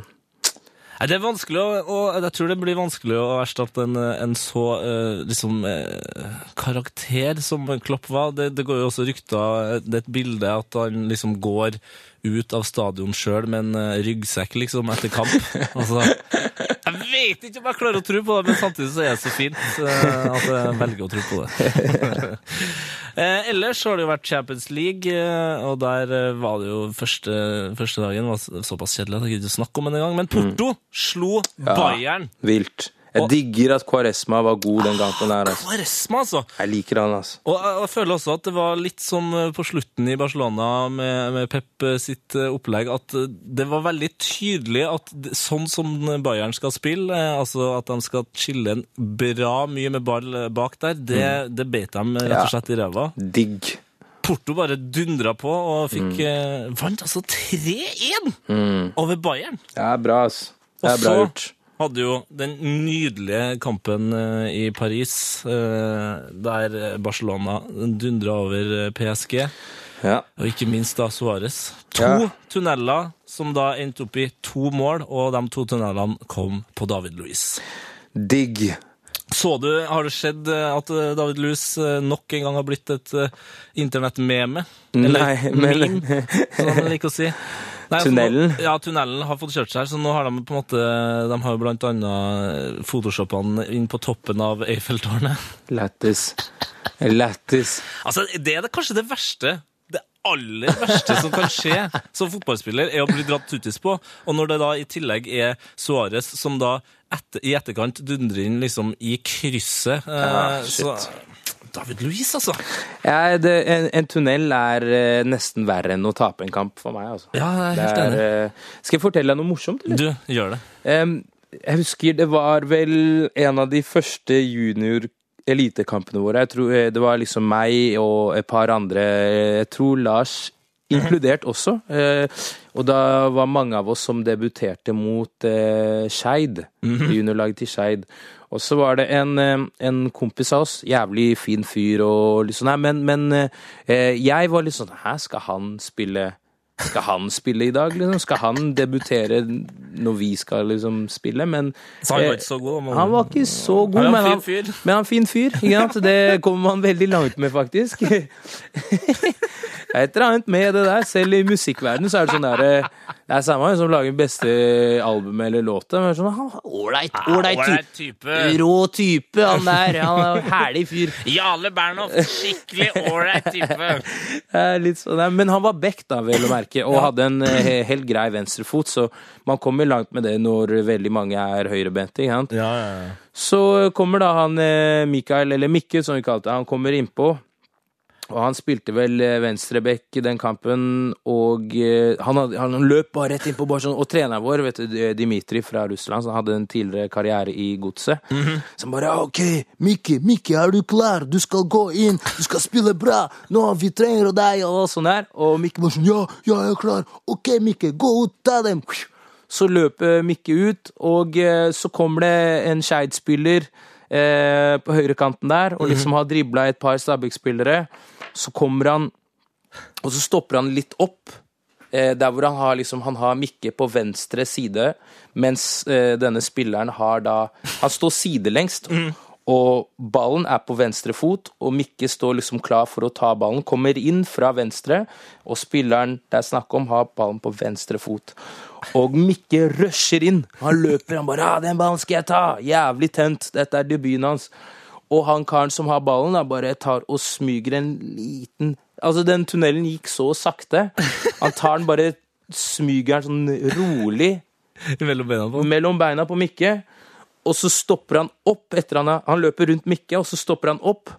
Nei, det er vanskelig å, og jeg tror det blir vanskelig å erstatte en, en så eh, liksom eh, karakter som Klopp var. Det, det går jo også rykter Det er et bilde at han liksom går ut av stadion sjøl med en eh, ryggsekk liksom etter kamp. Altså, jeg vet ikke om jeg klarer å tro på det, men samtidig så er det så fint eh, at jeg velger å tro på det. Eh, ellers har det jo vært Champions League, eh, og der eh, var det jo første, første dagen var så- såpass kjedelig at jeg gidder ikke snakke om det engang. Men Porto slo Bayern. vilt. Jeg digger at Quaresma var god den gangen der. Altså. Kvaresma, altså. Jeg liker han, altså. Og jeg, føler også at det var litt som eh, på slutten i Barcelona med, med Pep eh, sitt eh, opplegg, at det var veldig tydelig at sånn som Bayern skal spille, altså at de skal chille en bra mye med ball bak der, det, det beit dem rett og slett i ræva. Digg. Porto bare dundra på og fikk eh, vant altså 3-1 over Bayern. Det er bra, altså. Det er bra gjort. Hadde jo den nydelige kampen eh, i Paris, eh, der Barcelona dundra over eh, PSG, Ja. og ikke minst da Suárez. To Ja. tunneler som da endte opp i to mål, og de to tunnelene kom på David Luiz. Digg. Så du, har det skjedd at David Luiz eh, nok en gang har blitt et internettmeme? Nei, men- meme, som han liker å si. Nei, Tunnelen? Nå, ja, tunnelen har fått kjørt seg, så nå har de på en måte De har jo blant annet photoshoppene inn på toppen av Eiffeltårnet. Lættis. Lættis. Altså, det er det, kanskje det verste det aller verste som kan skje som fotballspiller, er å bli dratt tuttis på. Og når det da i tillegg er Suárez som da etter, i etterkant dundrer inn liksom i krysset eh, så, shit. David Louis, altså. Ja, det, en, en tunnel er uh, nesten verre enn å tape en kamp for meg, altså. Ja, jeg er helt er, enig. Uh, skal jeg fortelle deg noe morsomt? Eller? Du, gjør det. Um, jeg husker det var vel en av de første junior elitekampene våre. Jeg tror eh, Det var liksom meg og et par andre. Jeg tror Lars inkludert også. Og da var mange av oss som debuterte mot eh, Skeid. Juniorlaget til Skeid. Og så var det en, eh, en kompis av oss, jævlig fin fyr og litt sånn her, men, men eh, jeg var litt sånn Hæ, skal han spille skal han spille i dag, liksom? Skal han debutere når vi skal liksom spille? Men Så han var eh, ikke så god. men- han var ikke så god, Han men han, men han fin fyr. Det kommer man veldig langt med, faktisk. Et eller annet med det der. Selv i musikkverdenen så er det sånn der eh, Det er samme som lager beste albumet eller låta, men sånn han var ålreit, ålreit type. Rå type, han der. Han er herlig fyr. Jarle Bernhoft, skikkelig ålreit type. Det er Litt sånn, nei, men han var back, da, vel å merke, og hadde en eh, he- helt grei venstrefot, så man kommer langt med det når veldig mange er høyrebente. ikke sant? Ja, ja, ja. Så kommer da han eh, Mikael, eller Mikke som vi kalte det, han kommer innpå. Og han spilte vel eh, venstreback i den kampen, og eh, han, hadde, han løp bare rett innpå. Bare sånn, og treneren vår, vet du, Dimitri fra Russland, som hadde en tidligere karriere i Godset, som bare OK, Mikki, Mikki, er du klar? Du skal gå inn, du skal spille bra! Nå, vi trenger deg! Og sånn der. Og Mikki bare sånn Ja, ja, jeg er klar! OK, Mikki, gå ut, ta dem! Så løper Mikke ut, og eh, så kommer det en Skeid-spiller eh, på høyrekanten der, og liksom har dribla et par Stabæk-spillere. Så kommer han, og så stopper han litt opp. Eh, der hvor han har, liksom, han har Mikke på venstre side, mens eh, denne spilleren har da Han står sidelengst. Og ballen er på venstre fot, og Mikke står liksom klar for å ta ballen. Kommer inn fra venstre, og spilleren det er snakk om, har ballen på venstre fot. Og Mikke rusher inn. Han løper, han bare ah, 'Den ballen skal jeg ta!' Jævlig tent. Dette er debuten hans. Og han karen som har ballen, da bare tar og smyger en liten Altså, den tunnelen gikk så sakte. Han tar den bare Smyger den sånn rolig Mellom beina på. mellom beina på Mikke, og så stopper han opp etter han Han løper rundt Mikke, og så stopper han opp,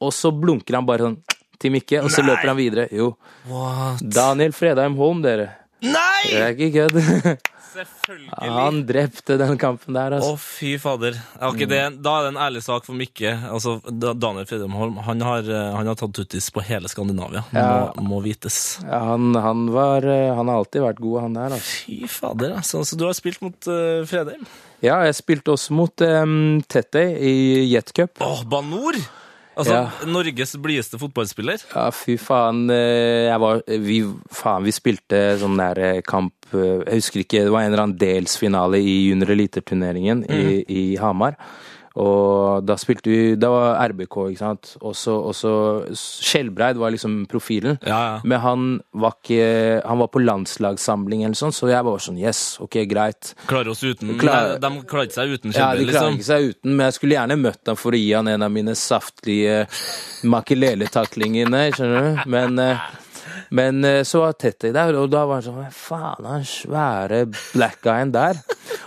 og så blunker han bare sånn til Mikke, og så løper han videre. Jo. What? Daniel Fredheim Holm, dere. Nei! Det er ikke kødd. Selvfølgelig. Han drepte den kampen der, Å, altså. fy fader. Okay, det, da er det en ærlig sak for Mikke. Altså, Daniel Fredheim Holm han har, eh, han har tatt tuttis på hele Skandinavia. Det Ja. må, må vites. Ja, han, han var eh, Han har alltid vært god, han der, altså. Fy fader. Altså, så du har spilt mot uh, Fredheim? Ja, jeg spilte også mot um, Tete i Jet Cup. Åh, Banor! Altså, Ja. Norges blideste fotballspiller. Ja, fy faen. eh, Jeg var Vi, faen, vi spilte sånn der eh, kamp eh, Jeg husker ikke, det var en eller annen delsfinale i junior elite-turneringen i, i Hamar. Og da spilte vi Da var RBK, ikke sant. Også, også Skjelbreid var liksom profilen. Ja, ja. Men han var ikke Han var på landslagssamling eller sånn, så jeg var sånn Yes, ok, greit. Klarer oss uten Klar- De, De klarer ikke seg uten Ja, de klarer liksom. ikke seg uten, men jeg skulle gjerne møtt ham for å gi han en av mine saftige makeleletaklingene, skjønner du. Men, eh, men eh, så var Tete der, og da var han sånn faen, han svære black guyen der?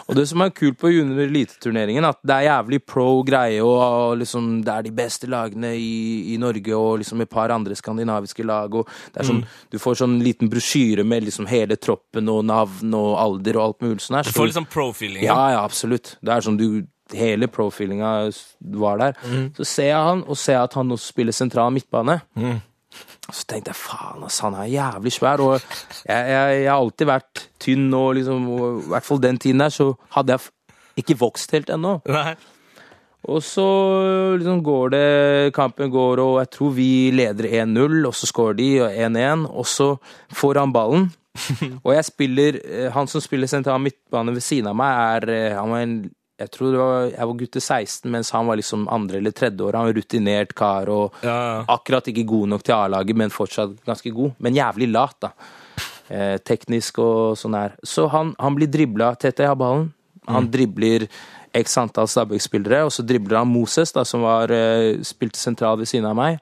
Og det som er kult på junior eliteturneringen, at det er jævlig pro greie, og, liksom det er de beste lagene i, i Norge og liksom et par andre skandinaviske lag, og det er sånn, du får sånn liten brosjyre med liksom hele troppen og navn og alder og alt mulig sånn her. Du så- får liksom pro-feeling. ja, ja, absolutt. Det er sånn du Hele profilinga var der. Så ser jeg han, og ser at han også spiller sentral midtbane. Så tenkte jeg faen, ass, han er jævlig svær. Og jeg, jeg, jeg har alltid vært tynn, og liksom, og i hvert fall den tiden der, så hadde jeg ikke vokst helt ennå. Nei. Og så liksom går det, kampen går, og jeg tror vi leder 1-0, og så skårer de 1-1, og så får han ballen. og jeg spiller, eh, han som spiller sentral midtbane ved siden av meg, er eh, han var en, jeg tror det var, jeg var gutte 16, mens han var liksom andre eller tredje år. Han var rutinert kar, og Ja, ja. akkurat ikke god nok til A-laget, men fortsatt ganske god. Men jævlig lat, da. Eh, teknisk og sånn her. Så han, han blir dribla Tete har ballen. Han dribler x antall Stabæk-spillere, og så dribler han Moses, da, som var, eh, spilte sentral ved siden av meg.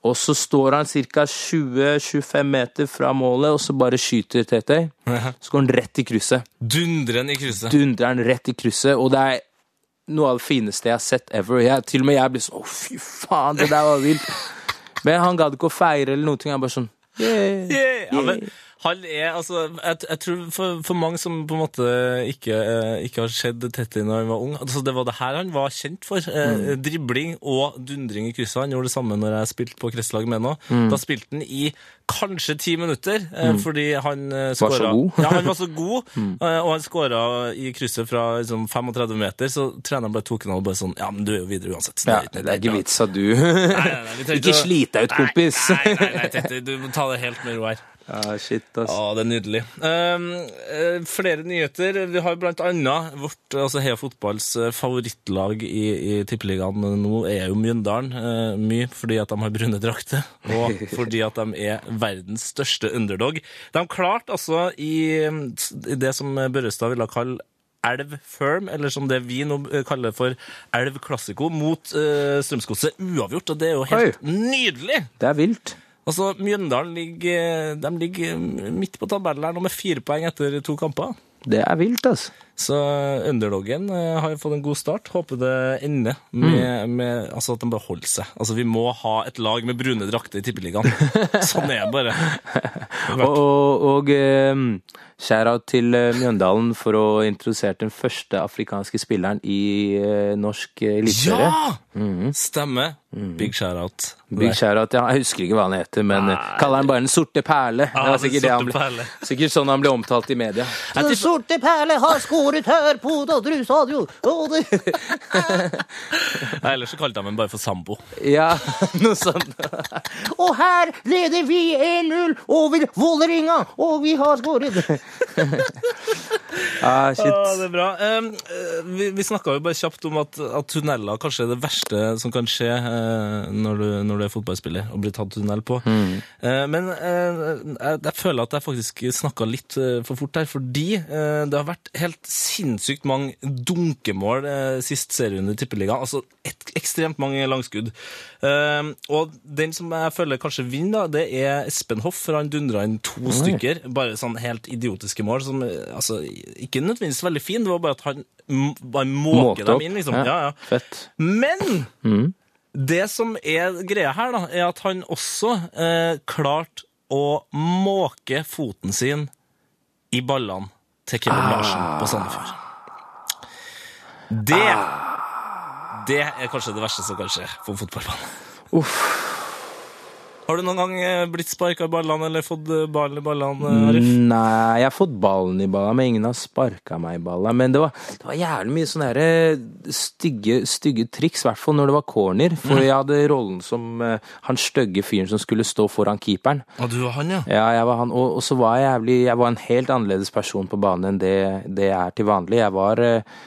Og så står han ca. 20-25 meter fra målet, og så bare skyter Tete. Så går han rett i krysset. Dundrer han i krysset. Dundrer han rett i krysset, og det er noe av det fineste jeg har sett ever. Jeg, til og med jeg blir sånn Å, fy faen, det der var vilt. Men han gadd ikke å feire eller noe. Han bare sånn yeah. Yeah. Men han er altså Jeg, jeg tror for, for mange som på en måte ikke, eh, ikke har sett Tetley når han var ung altså Det var det her han var kjent for. Eh, dribling og dundring i krysset. Han gjorde det samme når jeg spilte på kretslag med nå. Da spilte han i kanskje ti minutter, eh, fordi han eh, så skåra god. Ja, han var så god, mm. og han skåra i krysset fra liksom, 35 meter, så treneren bare tok han og bare sånn Ja, men du er jo videre uansett. så Ja, det er ikke vits at du Nei, nei, nei, vi Ikke å- slit deg ut, kompis. Nei, nei, nei, Tetley, du må ta det helt med ro her. Ja, shit, ass. Ja, det er nydelig. Eh, flere nyheter. Vi har blant annet vårt altså Heia Fotballs eh, favorittlag i, i Tippeligaen nå er jo Mjøndalen. Uh, mye fordi at de har brune drakter, og fordi at de er verdens største underdog. De klarte altså i, i det som Børrestad ville kalle Elv Firm, eller som det vi nå eh, kaller for Elv Klassiko, mot uh, Strømsgodset uavgjort, og det er jo helt nydelig! Det er vilt. Altså, Mjøndalen ligger, ligger midt på tabellen her nå med fire poeng etter to kamper. Det er vilt, altså. Så underdoggen eh, har fått en god start. Håper det ender med, med altså at de bare holder seg. Altså, vi må ha et lag med brune drakter i Tippeligaen. sånn er det bare. Og, og, og eh, shout-out til eh, Mjøndalen for å ha introdusert den første afrikanske spilleren i eh, norsk eh, eliteserie. Ja! Stemmer. Big shout-out. Big shout-out. Ja, jeg husker ikke hva han heter, men Nei. kaller han bare Den sorte perle. det Ja, var Den sikkert, det ble, perle. sikkert sånn han ble omtalt i media. Den sorte perle har skåret her på Dodderud stadion. Ellers så kalte de ham bare for Sambo. Ja, noe sånt. Og her leder vi 1-0 over Vålerenga, og vi har skåret. Ah, shit. Ah, det er bra. Um, vi vi snakka jo bare kjapt om at, at tunneler kanskje er det verste som kan skje uh, når, du, når du er fotballspiller og blir tatt tunnel på. Eh, men uh, jeg, jeg føler at jeg faktisk snakka litt for fort her, fordi det har vært helt sinnssykt mange dunkemål eh, sist serierunde i Tippeligaen. Altså et, ekstremt mange langskudd. Eh, og den som jeg føler kanskje vinner, det er Espen Hoff, for han dundra inn to stykker. Bare sånn helt idiotiske mål. som eh, altså, Ikke nødvendigvis veldig fin, det var bare at han bare måker dem inn. liksom. Ja. Ja. Men det som er greia her, da, er at han også eh, klarte å måke foten sin i ballene til Kevin Larsen på Sandefjord. Det Det er kanskje det verste som kan skje på fotballbanen. Har du noen gang eh, blitt sparka i ballene eller fått ballen i ballene, eh, Arif? Nei, jeg har fått ballen i ballene, men ingen har sparka meg i ballene. Men det var, det var jævlig mye sånne eh, stygge, stygge triks, i hvert fall når det var corner. For jeg hadde rollen som eh, han stygge fyren som skulle stå foran keeperen. Og du var han, ja. Ja, jeg var han, og, og så var jeg jævlig Jeg var en helt annerledes person på banen enn det, det jeg er til vanlig. Jeg var eh,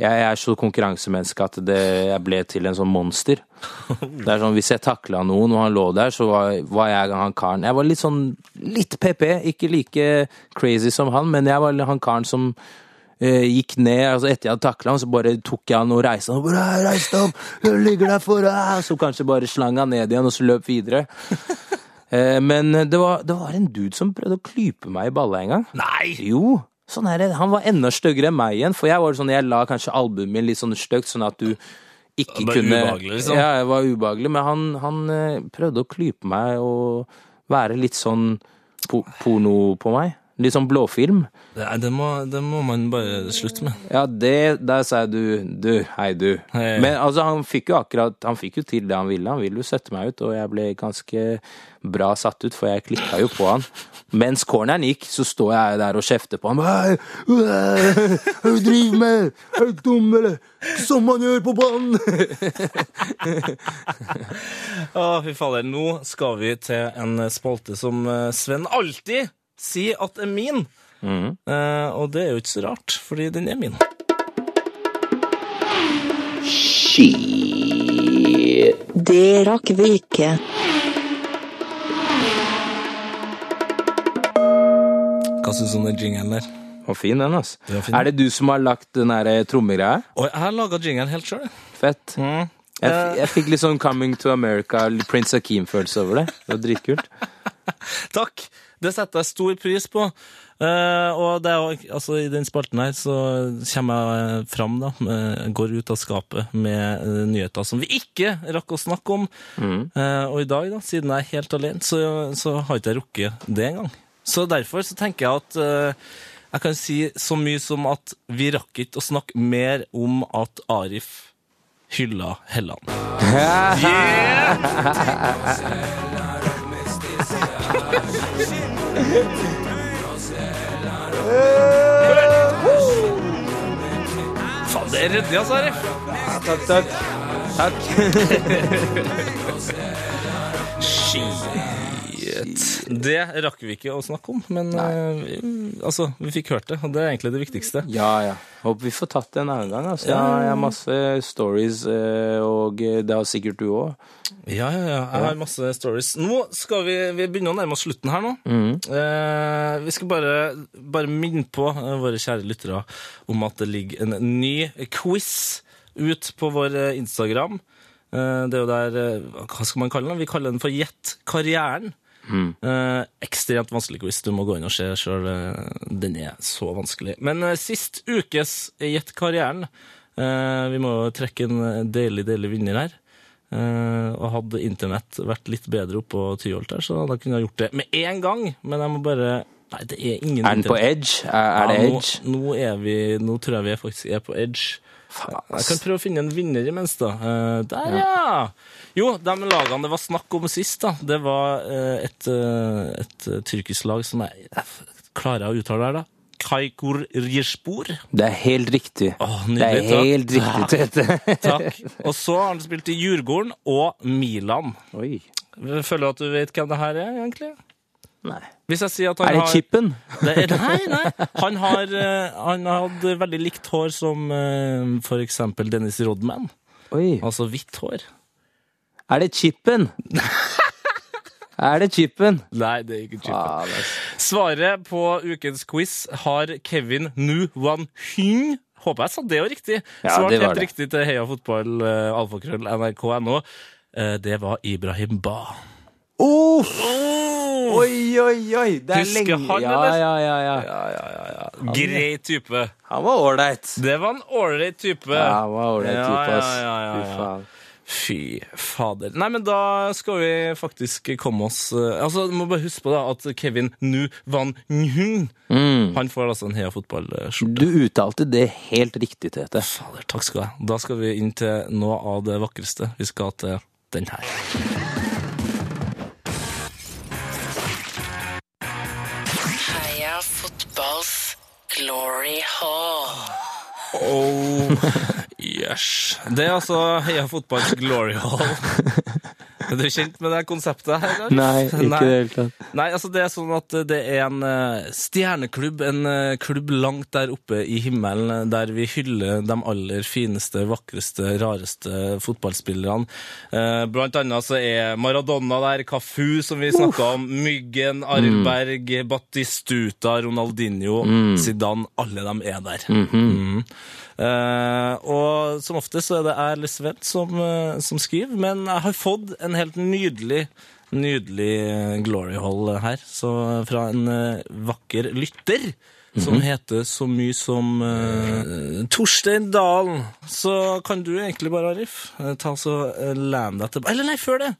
jeg, er så konkurransemenneske at det, jeg ble til en sånn monster. Det er sånn, Hvis jeg takla noen og han lå der, så var, var jeg han karen. Jeg var litt sånn litt PP, ikke like crazy som han, men jeg var han karen som eh, gikk ned, altså etter jeg hadde takla han, så bare tok jeg han og reiste han. «Hei, Reis deg opp! Du ligger der for deg! Så kanskje bare slang han ned igjen, og så løp videre. Eh, Men det var, det var en dude som prøvde å klype meg i balla en gang. Nei! Jo, sånn her. Han var enda styggere enn meg igjen, for jeg var sånn, jeg la kanskje albumet min litt sånn stygt, sånn at du ikke Det kunne ubehagelig, liksom. Ja, jeg var ubehagelig, men han, han eh, prøvde å klype meg og være litt sånn po porno på meg. Litt sånn blåfilm. Det, det, må, det må man bare slutte med. Ja, det, der sa jeg du, du, hei du. Hei. Men altså, han fikk jo akkurat, han fikk jo til det han ville. Han ville jo sette meg ut, og jeg ble ganske bra satt ut, for jeg klikka jo på han. Mens corneren gikk, så står jeg der og kjefter på ham. Hei, hva du driver med? Er du dum, eller? Sånn man gjør på banen! Å, fy fader. Nå skal vi til en spalte som eh, Sven alltid sier at er min. Eh, og det er jo ikke så rart, fordi den er min. Det rakk vi ikke. Hva syns du om den jingelen der? Var fin den, altså. Det fin. Er det du som har lagt den der trommegreia? Jeg har laga jingelen helt sjøl. Fett. Jeg, f- jeg fikk litt sånn Coming to America, Prince Akeem-følelse over det. Det var dritkult. Takk! Det setter jeg stor pris på. Uh, og det er, altså, i den spalten her så kommer jeg fram, da. med- går ut av skapet med uh, nyheter som vi ikke rakk å snakke om. Eh, og i dag, da, siden jeg er helt alene, så, så har ikke jeg rukket det engang. Så derfor så tenker jeg at eh, jeg kan si så mye som at vi rakk ikke å snakke mer om at Arif hylla Helland. Faen, det er ryddig, altså, Arif. Takk, takk. Takk. Ski Det rakk vi ikke å snakke om, men eh, vi, altså, vi fikk hørt det, og det er egentlig det viktigste. Ja, ja. Håper vi får tatt det en annen gang. Altså. Ja. Jeg har masse stories, eh, og det har sikkert du òg. Ja, ja, ja. Jeg har masse stories. Nå skal vi, vi begynne å nærme oss slutten her nå. Eh, vi skal bare, bare minne på eh, våre kjære lyttere om at det ligger en ny quiz ut på vår Instagram. Eh, det er jo der Hva skal man kalle den? Vi kaller den for Gjett karrieren. Eh, ekstremt vanskelig quiz. Du må gå inn og se sjøl. Den er så vanskelig. Men eh, sist ukes Gjett karrieren eh, Vi må jo trekke en deilig, deilig vinner her. Eh, og hadde internett vært litt bedre oppå Tyholt her, så da kunne jeg gjort det med en gang. Men jeg må bare Nei, det er ingen Er den på edge? Er, er det Ja, nå- edge? Nå, er vi, nå tror jeg vi faktisk er på edge. Jeg kan prøve å finne en vinner imens, da. Eh, der, ja! Jo, de lagene det var snakk om sist, da, det var eh, et, eh, et tyrkisk lag som jeg, jeg klarer jeg å uttale her, da. Kaikor Rijspor. Det er helt riktig. Åh, det nydelig, er takk. helt riktig, Tete. Takk. Og så har han spilt i Djurgården og Milan. Oi. Føler du at du vet hvem det her er, egentlig? Nei. Hvis jeg sier at han Er det har chipen? Det er, nei, nei. Han har, hatt han hadde veldig likt hår som eh, for eksempel Dennis Rodman. Oi. Altså hvitt hår. Er det chipen? er det chipen? Nei, det er ikke chipen. Ah, er... Svaret på ukens quiz har Kevin Nu Wan Hyng. Håper jeg sa det jo riktig. Ja, Svart det var helt det. riktig til Heia Fotball, uh, alfakrøll, nrk.no. Eh, det var Ibrahim Ba. Oh! Oi, oi, oi! Det er Husker lenge han, ja, eller? ja, ja, ja. Ja, ja, ja, ja. Grei type. Han var ålreit. Det var en ålreit type. Ja, han var ålreit type, ass. ja, ja, ja, Fy faen. Fy fader. Nei, men da skal vi faktisk komme oss eh, Altså, Du må bare huske på da at Kevin Nu Van Nhung Han får altså en Heia Fotball-skjorte. Du uttalte det helt riktig, Tete. Fader, takk skal du ha. Da skal vi inn til noe av det vakreste. Vi skal til den her. Glory hall. Oh, yes. Det er altså Heia Fotballs Glory Hall. Er du kjent med det konseptet her? eller? Nei, ikke i det hele tatt. Nei, altså det er sånn at det er en eh, stjerneklubb, en eh, klubb langt der oppe i himmelen, eh, der vi hyller de aller fineste, vakreste, rareste fotballspillerne. Blant annet så er Maradona der, Cafu, som vi snakka om, Myggen, Arberg, Batistuta, Ronaldinho, Zidane, alle de er der. Mhm. Eh, og som ofte så er det jeg eller Sven som, som skriver, men jeg har fått en helt nydelig Nydelig eh, glory hall her, så fra en eh, vakker lytter. Som heter så mye som uh, Torstein Dalen. Så kan du egentlig bare, Arif, ta så uh, len deg tilbake Eller nei, før det!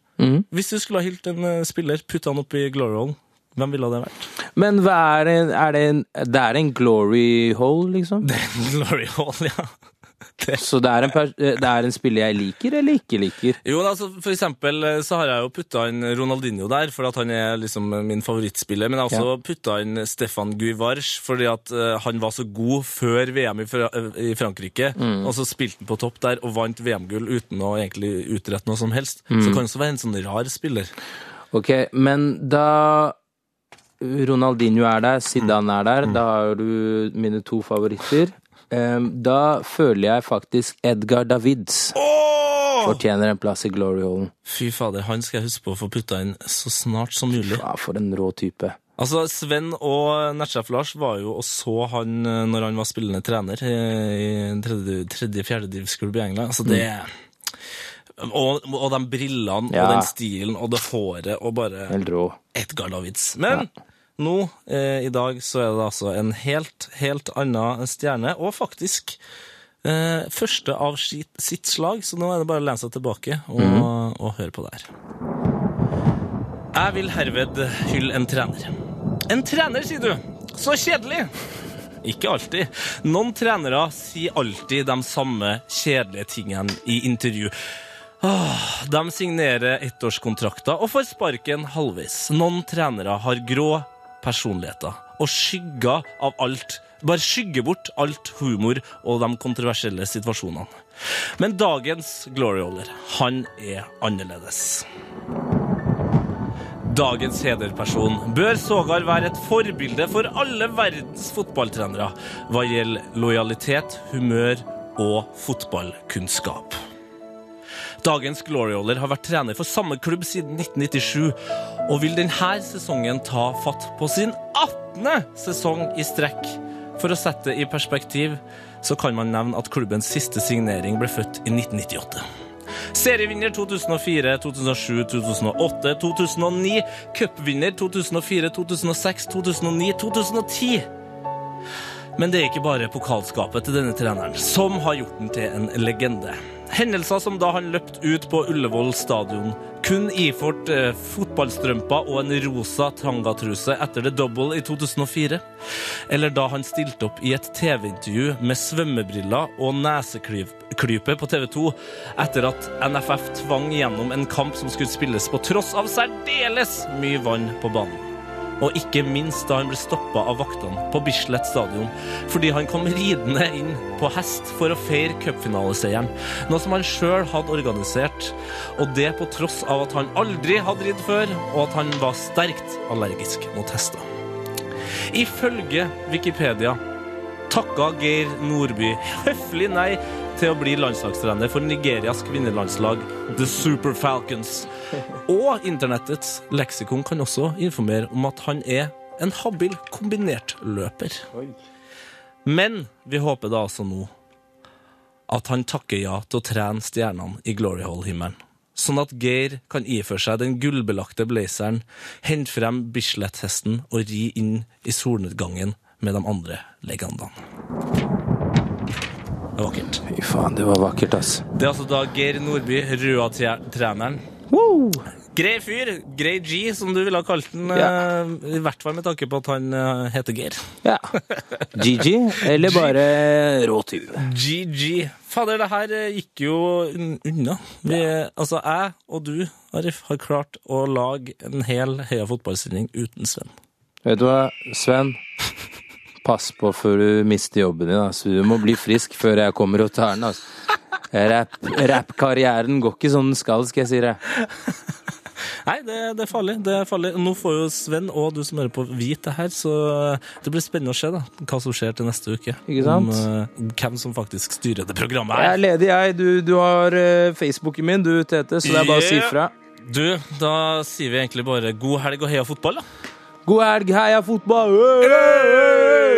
Hvis du skulle ha hylt en spiller, putta han opp i glory hall, hvem ville det vært? Men hva er det, er det, en, det er en glory hole, liksom? glory hall, ja. Så det er, en pers- det er en spiller jeg liker eller ikke liker? Jo, altså, for eksempel eh, så har jeg jo putta inn Ronaldinho der, for at han er liksom min favorittspiller. Men jeg har også putta inn Stefan Guivarch, fordi at eh, han var så god før VM i, Fra eh, i Frankrike. Og så spilte han på topp der og vant VM-gull uten å egentlig utrette noe som helst. Så kan han også være en sånn rar spiller. Ok, men da Ronaldinho er der, Zidane er der, da har du mine to favoritter. Da føler jeg faktisk Edgar Davids fortjener en plass i Glory Hallen. Fy fader, han skal jeg huske på å få putta inn så snart som mulig. Ja, for en rå type. Altså, Sven og nettsjef Lars var jo og så han eh, når han var spillende trener eh, i en tredje, i England. Altså, det og, og de brillene Ja. og den stilen og det håret og bare Helt rå. Edgar Davids. Men nå, eh, i dag, så er det altså en helt, helt annen stjerne, og faktisk eh, første av sitt, sitt slag, så nå er det bare å lene seg tilbake og, og høre på det her. Jeg vil herved hylle en trener. En trener, sier du? Så kjedelig! Ikke alltid. Noen trenere sier alltid de samme kjedelige tingene i intervju. De signerer ettårskontrakter og får sparken halvveis. Noen trenere har grå personligheter og skygger av alt. Bare skygger bort alt humor og de kontroversielle situasjonene. Men dagens Glory Holler, han er annerledes. Dagens hederperson bør sågar være et forbilde for alle verdens fotballtrenere hva gjelder lojalitet, humør og fotballkunnskap. Dagens Gloryholder har vært trener for samme klubb siden 1997, og vil denne sesongen ta fatt på sin 18. sesong i strekk. For å sette det i perspektiv, så kan man nevne at klubbens siste signering ble født i 1998. Serievinner 2004, 2007, 2008, 2009. Cupvinner 2004, 2006, 2009, 2010. Men det er ikke bare pokalskapet til denne treneren som har gjort den til en legende. Hendelser som da han løpt ut på Ullevål stadion, kun iført eh, fotballstrømper og en rosa tangatruse etter The Double i 2004. Eller da han stilte opp i et TV-intervju med svømmebriller og neseklype på TV 2 etter at NFF tvang gjennom en kamp som skulle spilles på tross av særdeles mye vann på banen. Og ikke minst da han ble stoppa av vaktene på Bislett stadion fordi han kom ridende inn på hest for å feire cupfinaleseieren. Noe som han sjøl hadde organisert, og det på tross av at han aldri hadde ridd før, og at han var sterkt allergisk mot hester. Ifølge Wikipedia takka Geir Nordby høflig nei til å bli landslagstrener for Nigerias kvinnelandslag The Super Falcons. Og internettets leksikon kan også informere om at han er en habil kombinertløper. Men vi håper da altså nå at han takker ja til å trene stjernene i Glory Hall-himmelen. Sånn at Geir kan iføre seg den gullbelagte blazeren, hente frem Bislett-hesten og ri inn i solnedgangen med de andre legendene. Det er vakkert. Fy faen, det var vakkert, ass. Det er altså da Geir Nordby, Røa-treneren. Grei fyr. Grei G, som du ville ha kalt den. eh, I hvert fall med tanke på at han eh, heter Geir. Ja. GG, eller bare råtyv. GG. Fader, det her eh, gikk jo unna. Vi, Altså, jeg og du, Arif, har klart å lage en hel Heia fotballsending uten Sven. Vet du hva, Sven? Pass på før du mister jobben din. Altså. Du må bli frisk før jeg kommer og tar den. Altså. Rap- går ikke som den skal, skal jeg si deg. Nei, det, det er farlig. det er farlig. Nå får jo Sven og du som hører på, vite det her, så det blir spennende å se da, hva som skjer til neste uke. Ikke sant? Om uh, hvem som faktisk styrer det programmet Jeg her. er ledig, jeg. Du, du har uh, Facebooken min, du, Tete, så det er bare å si fra. Du, da sier vi egentlig bare god helg og heia fotball, da. God helg, heia fotball!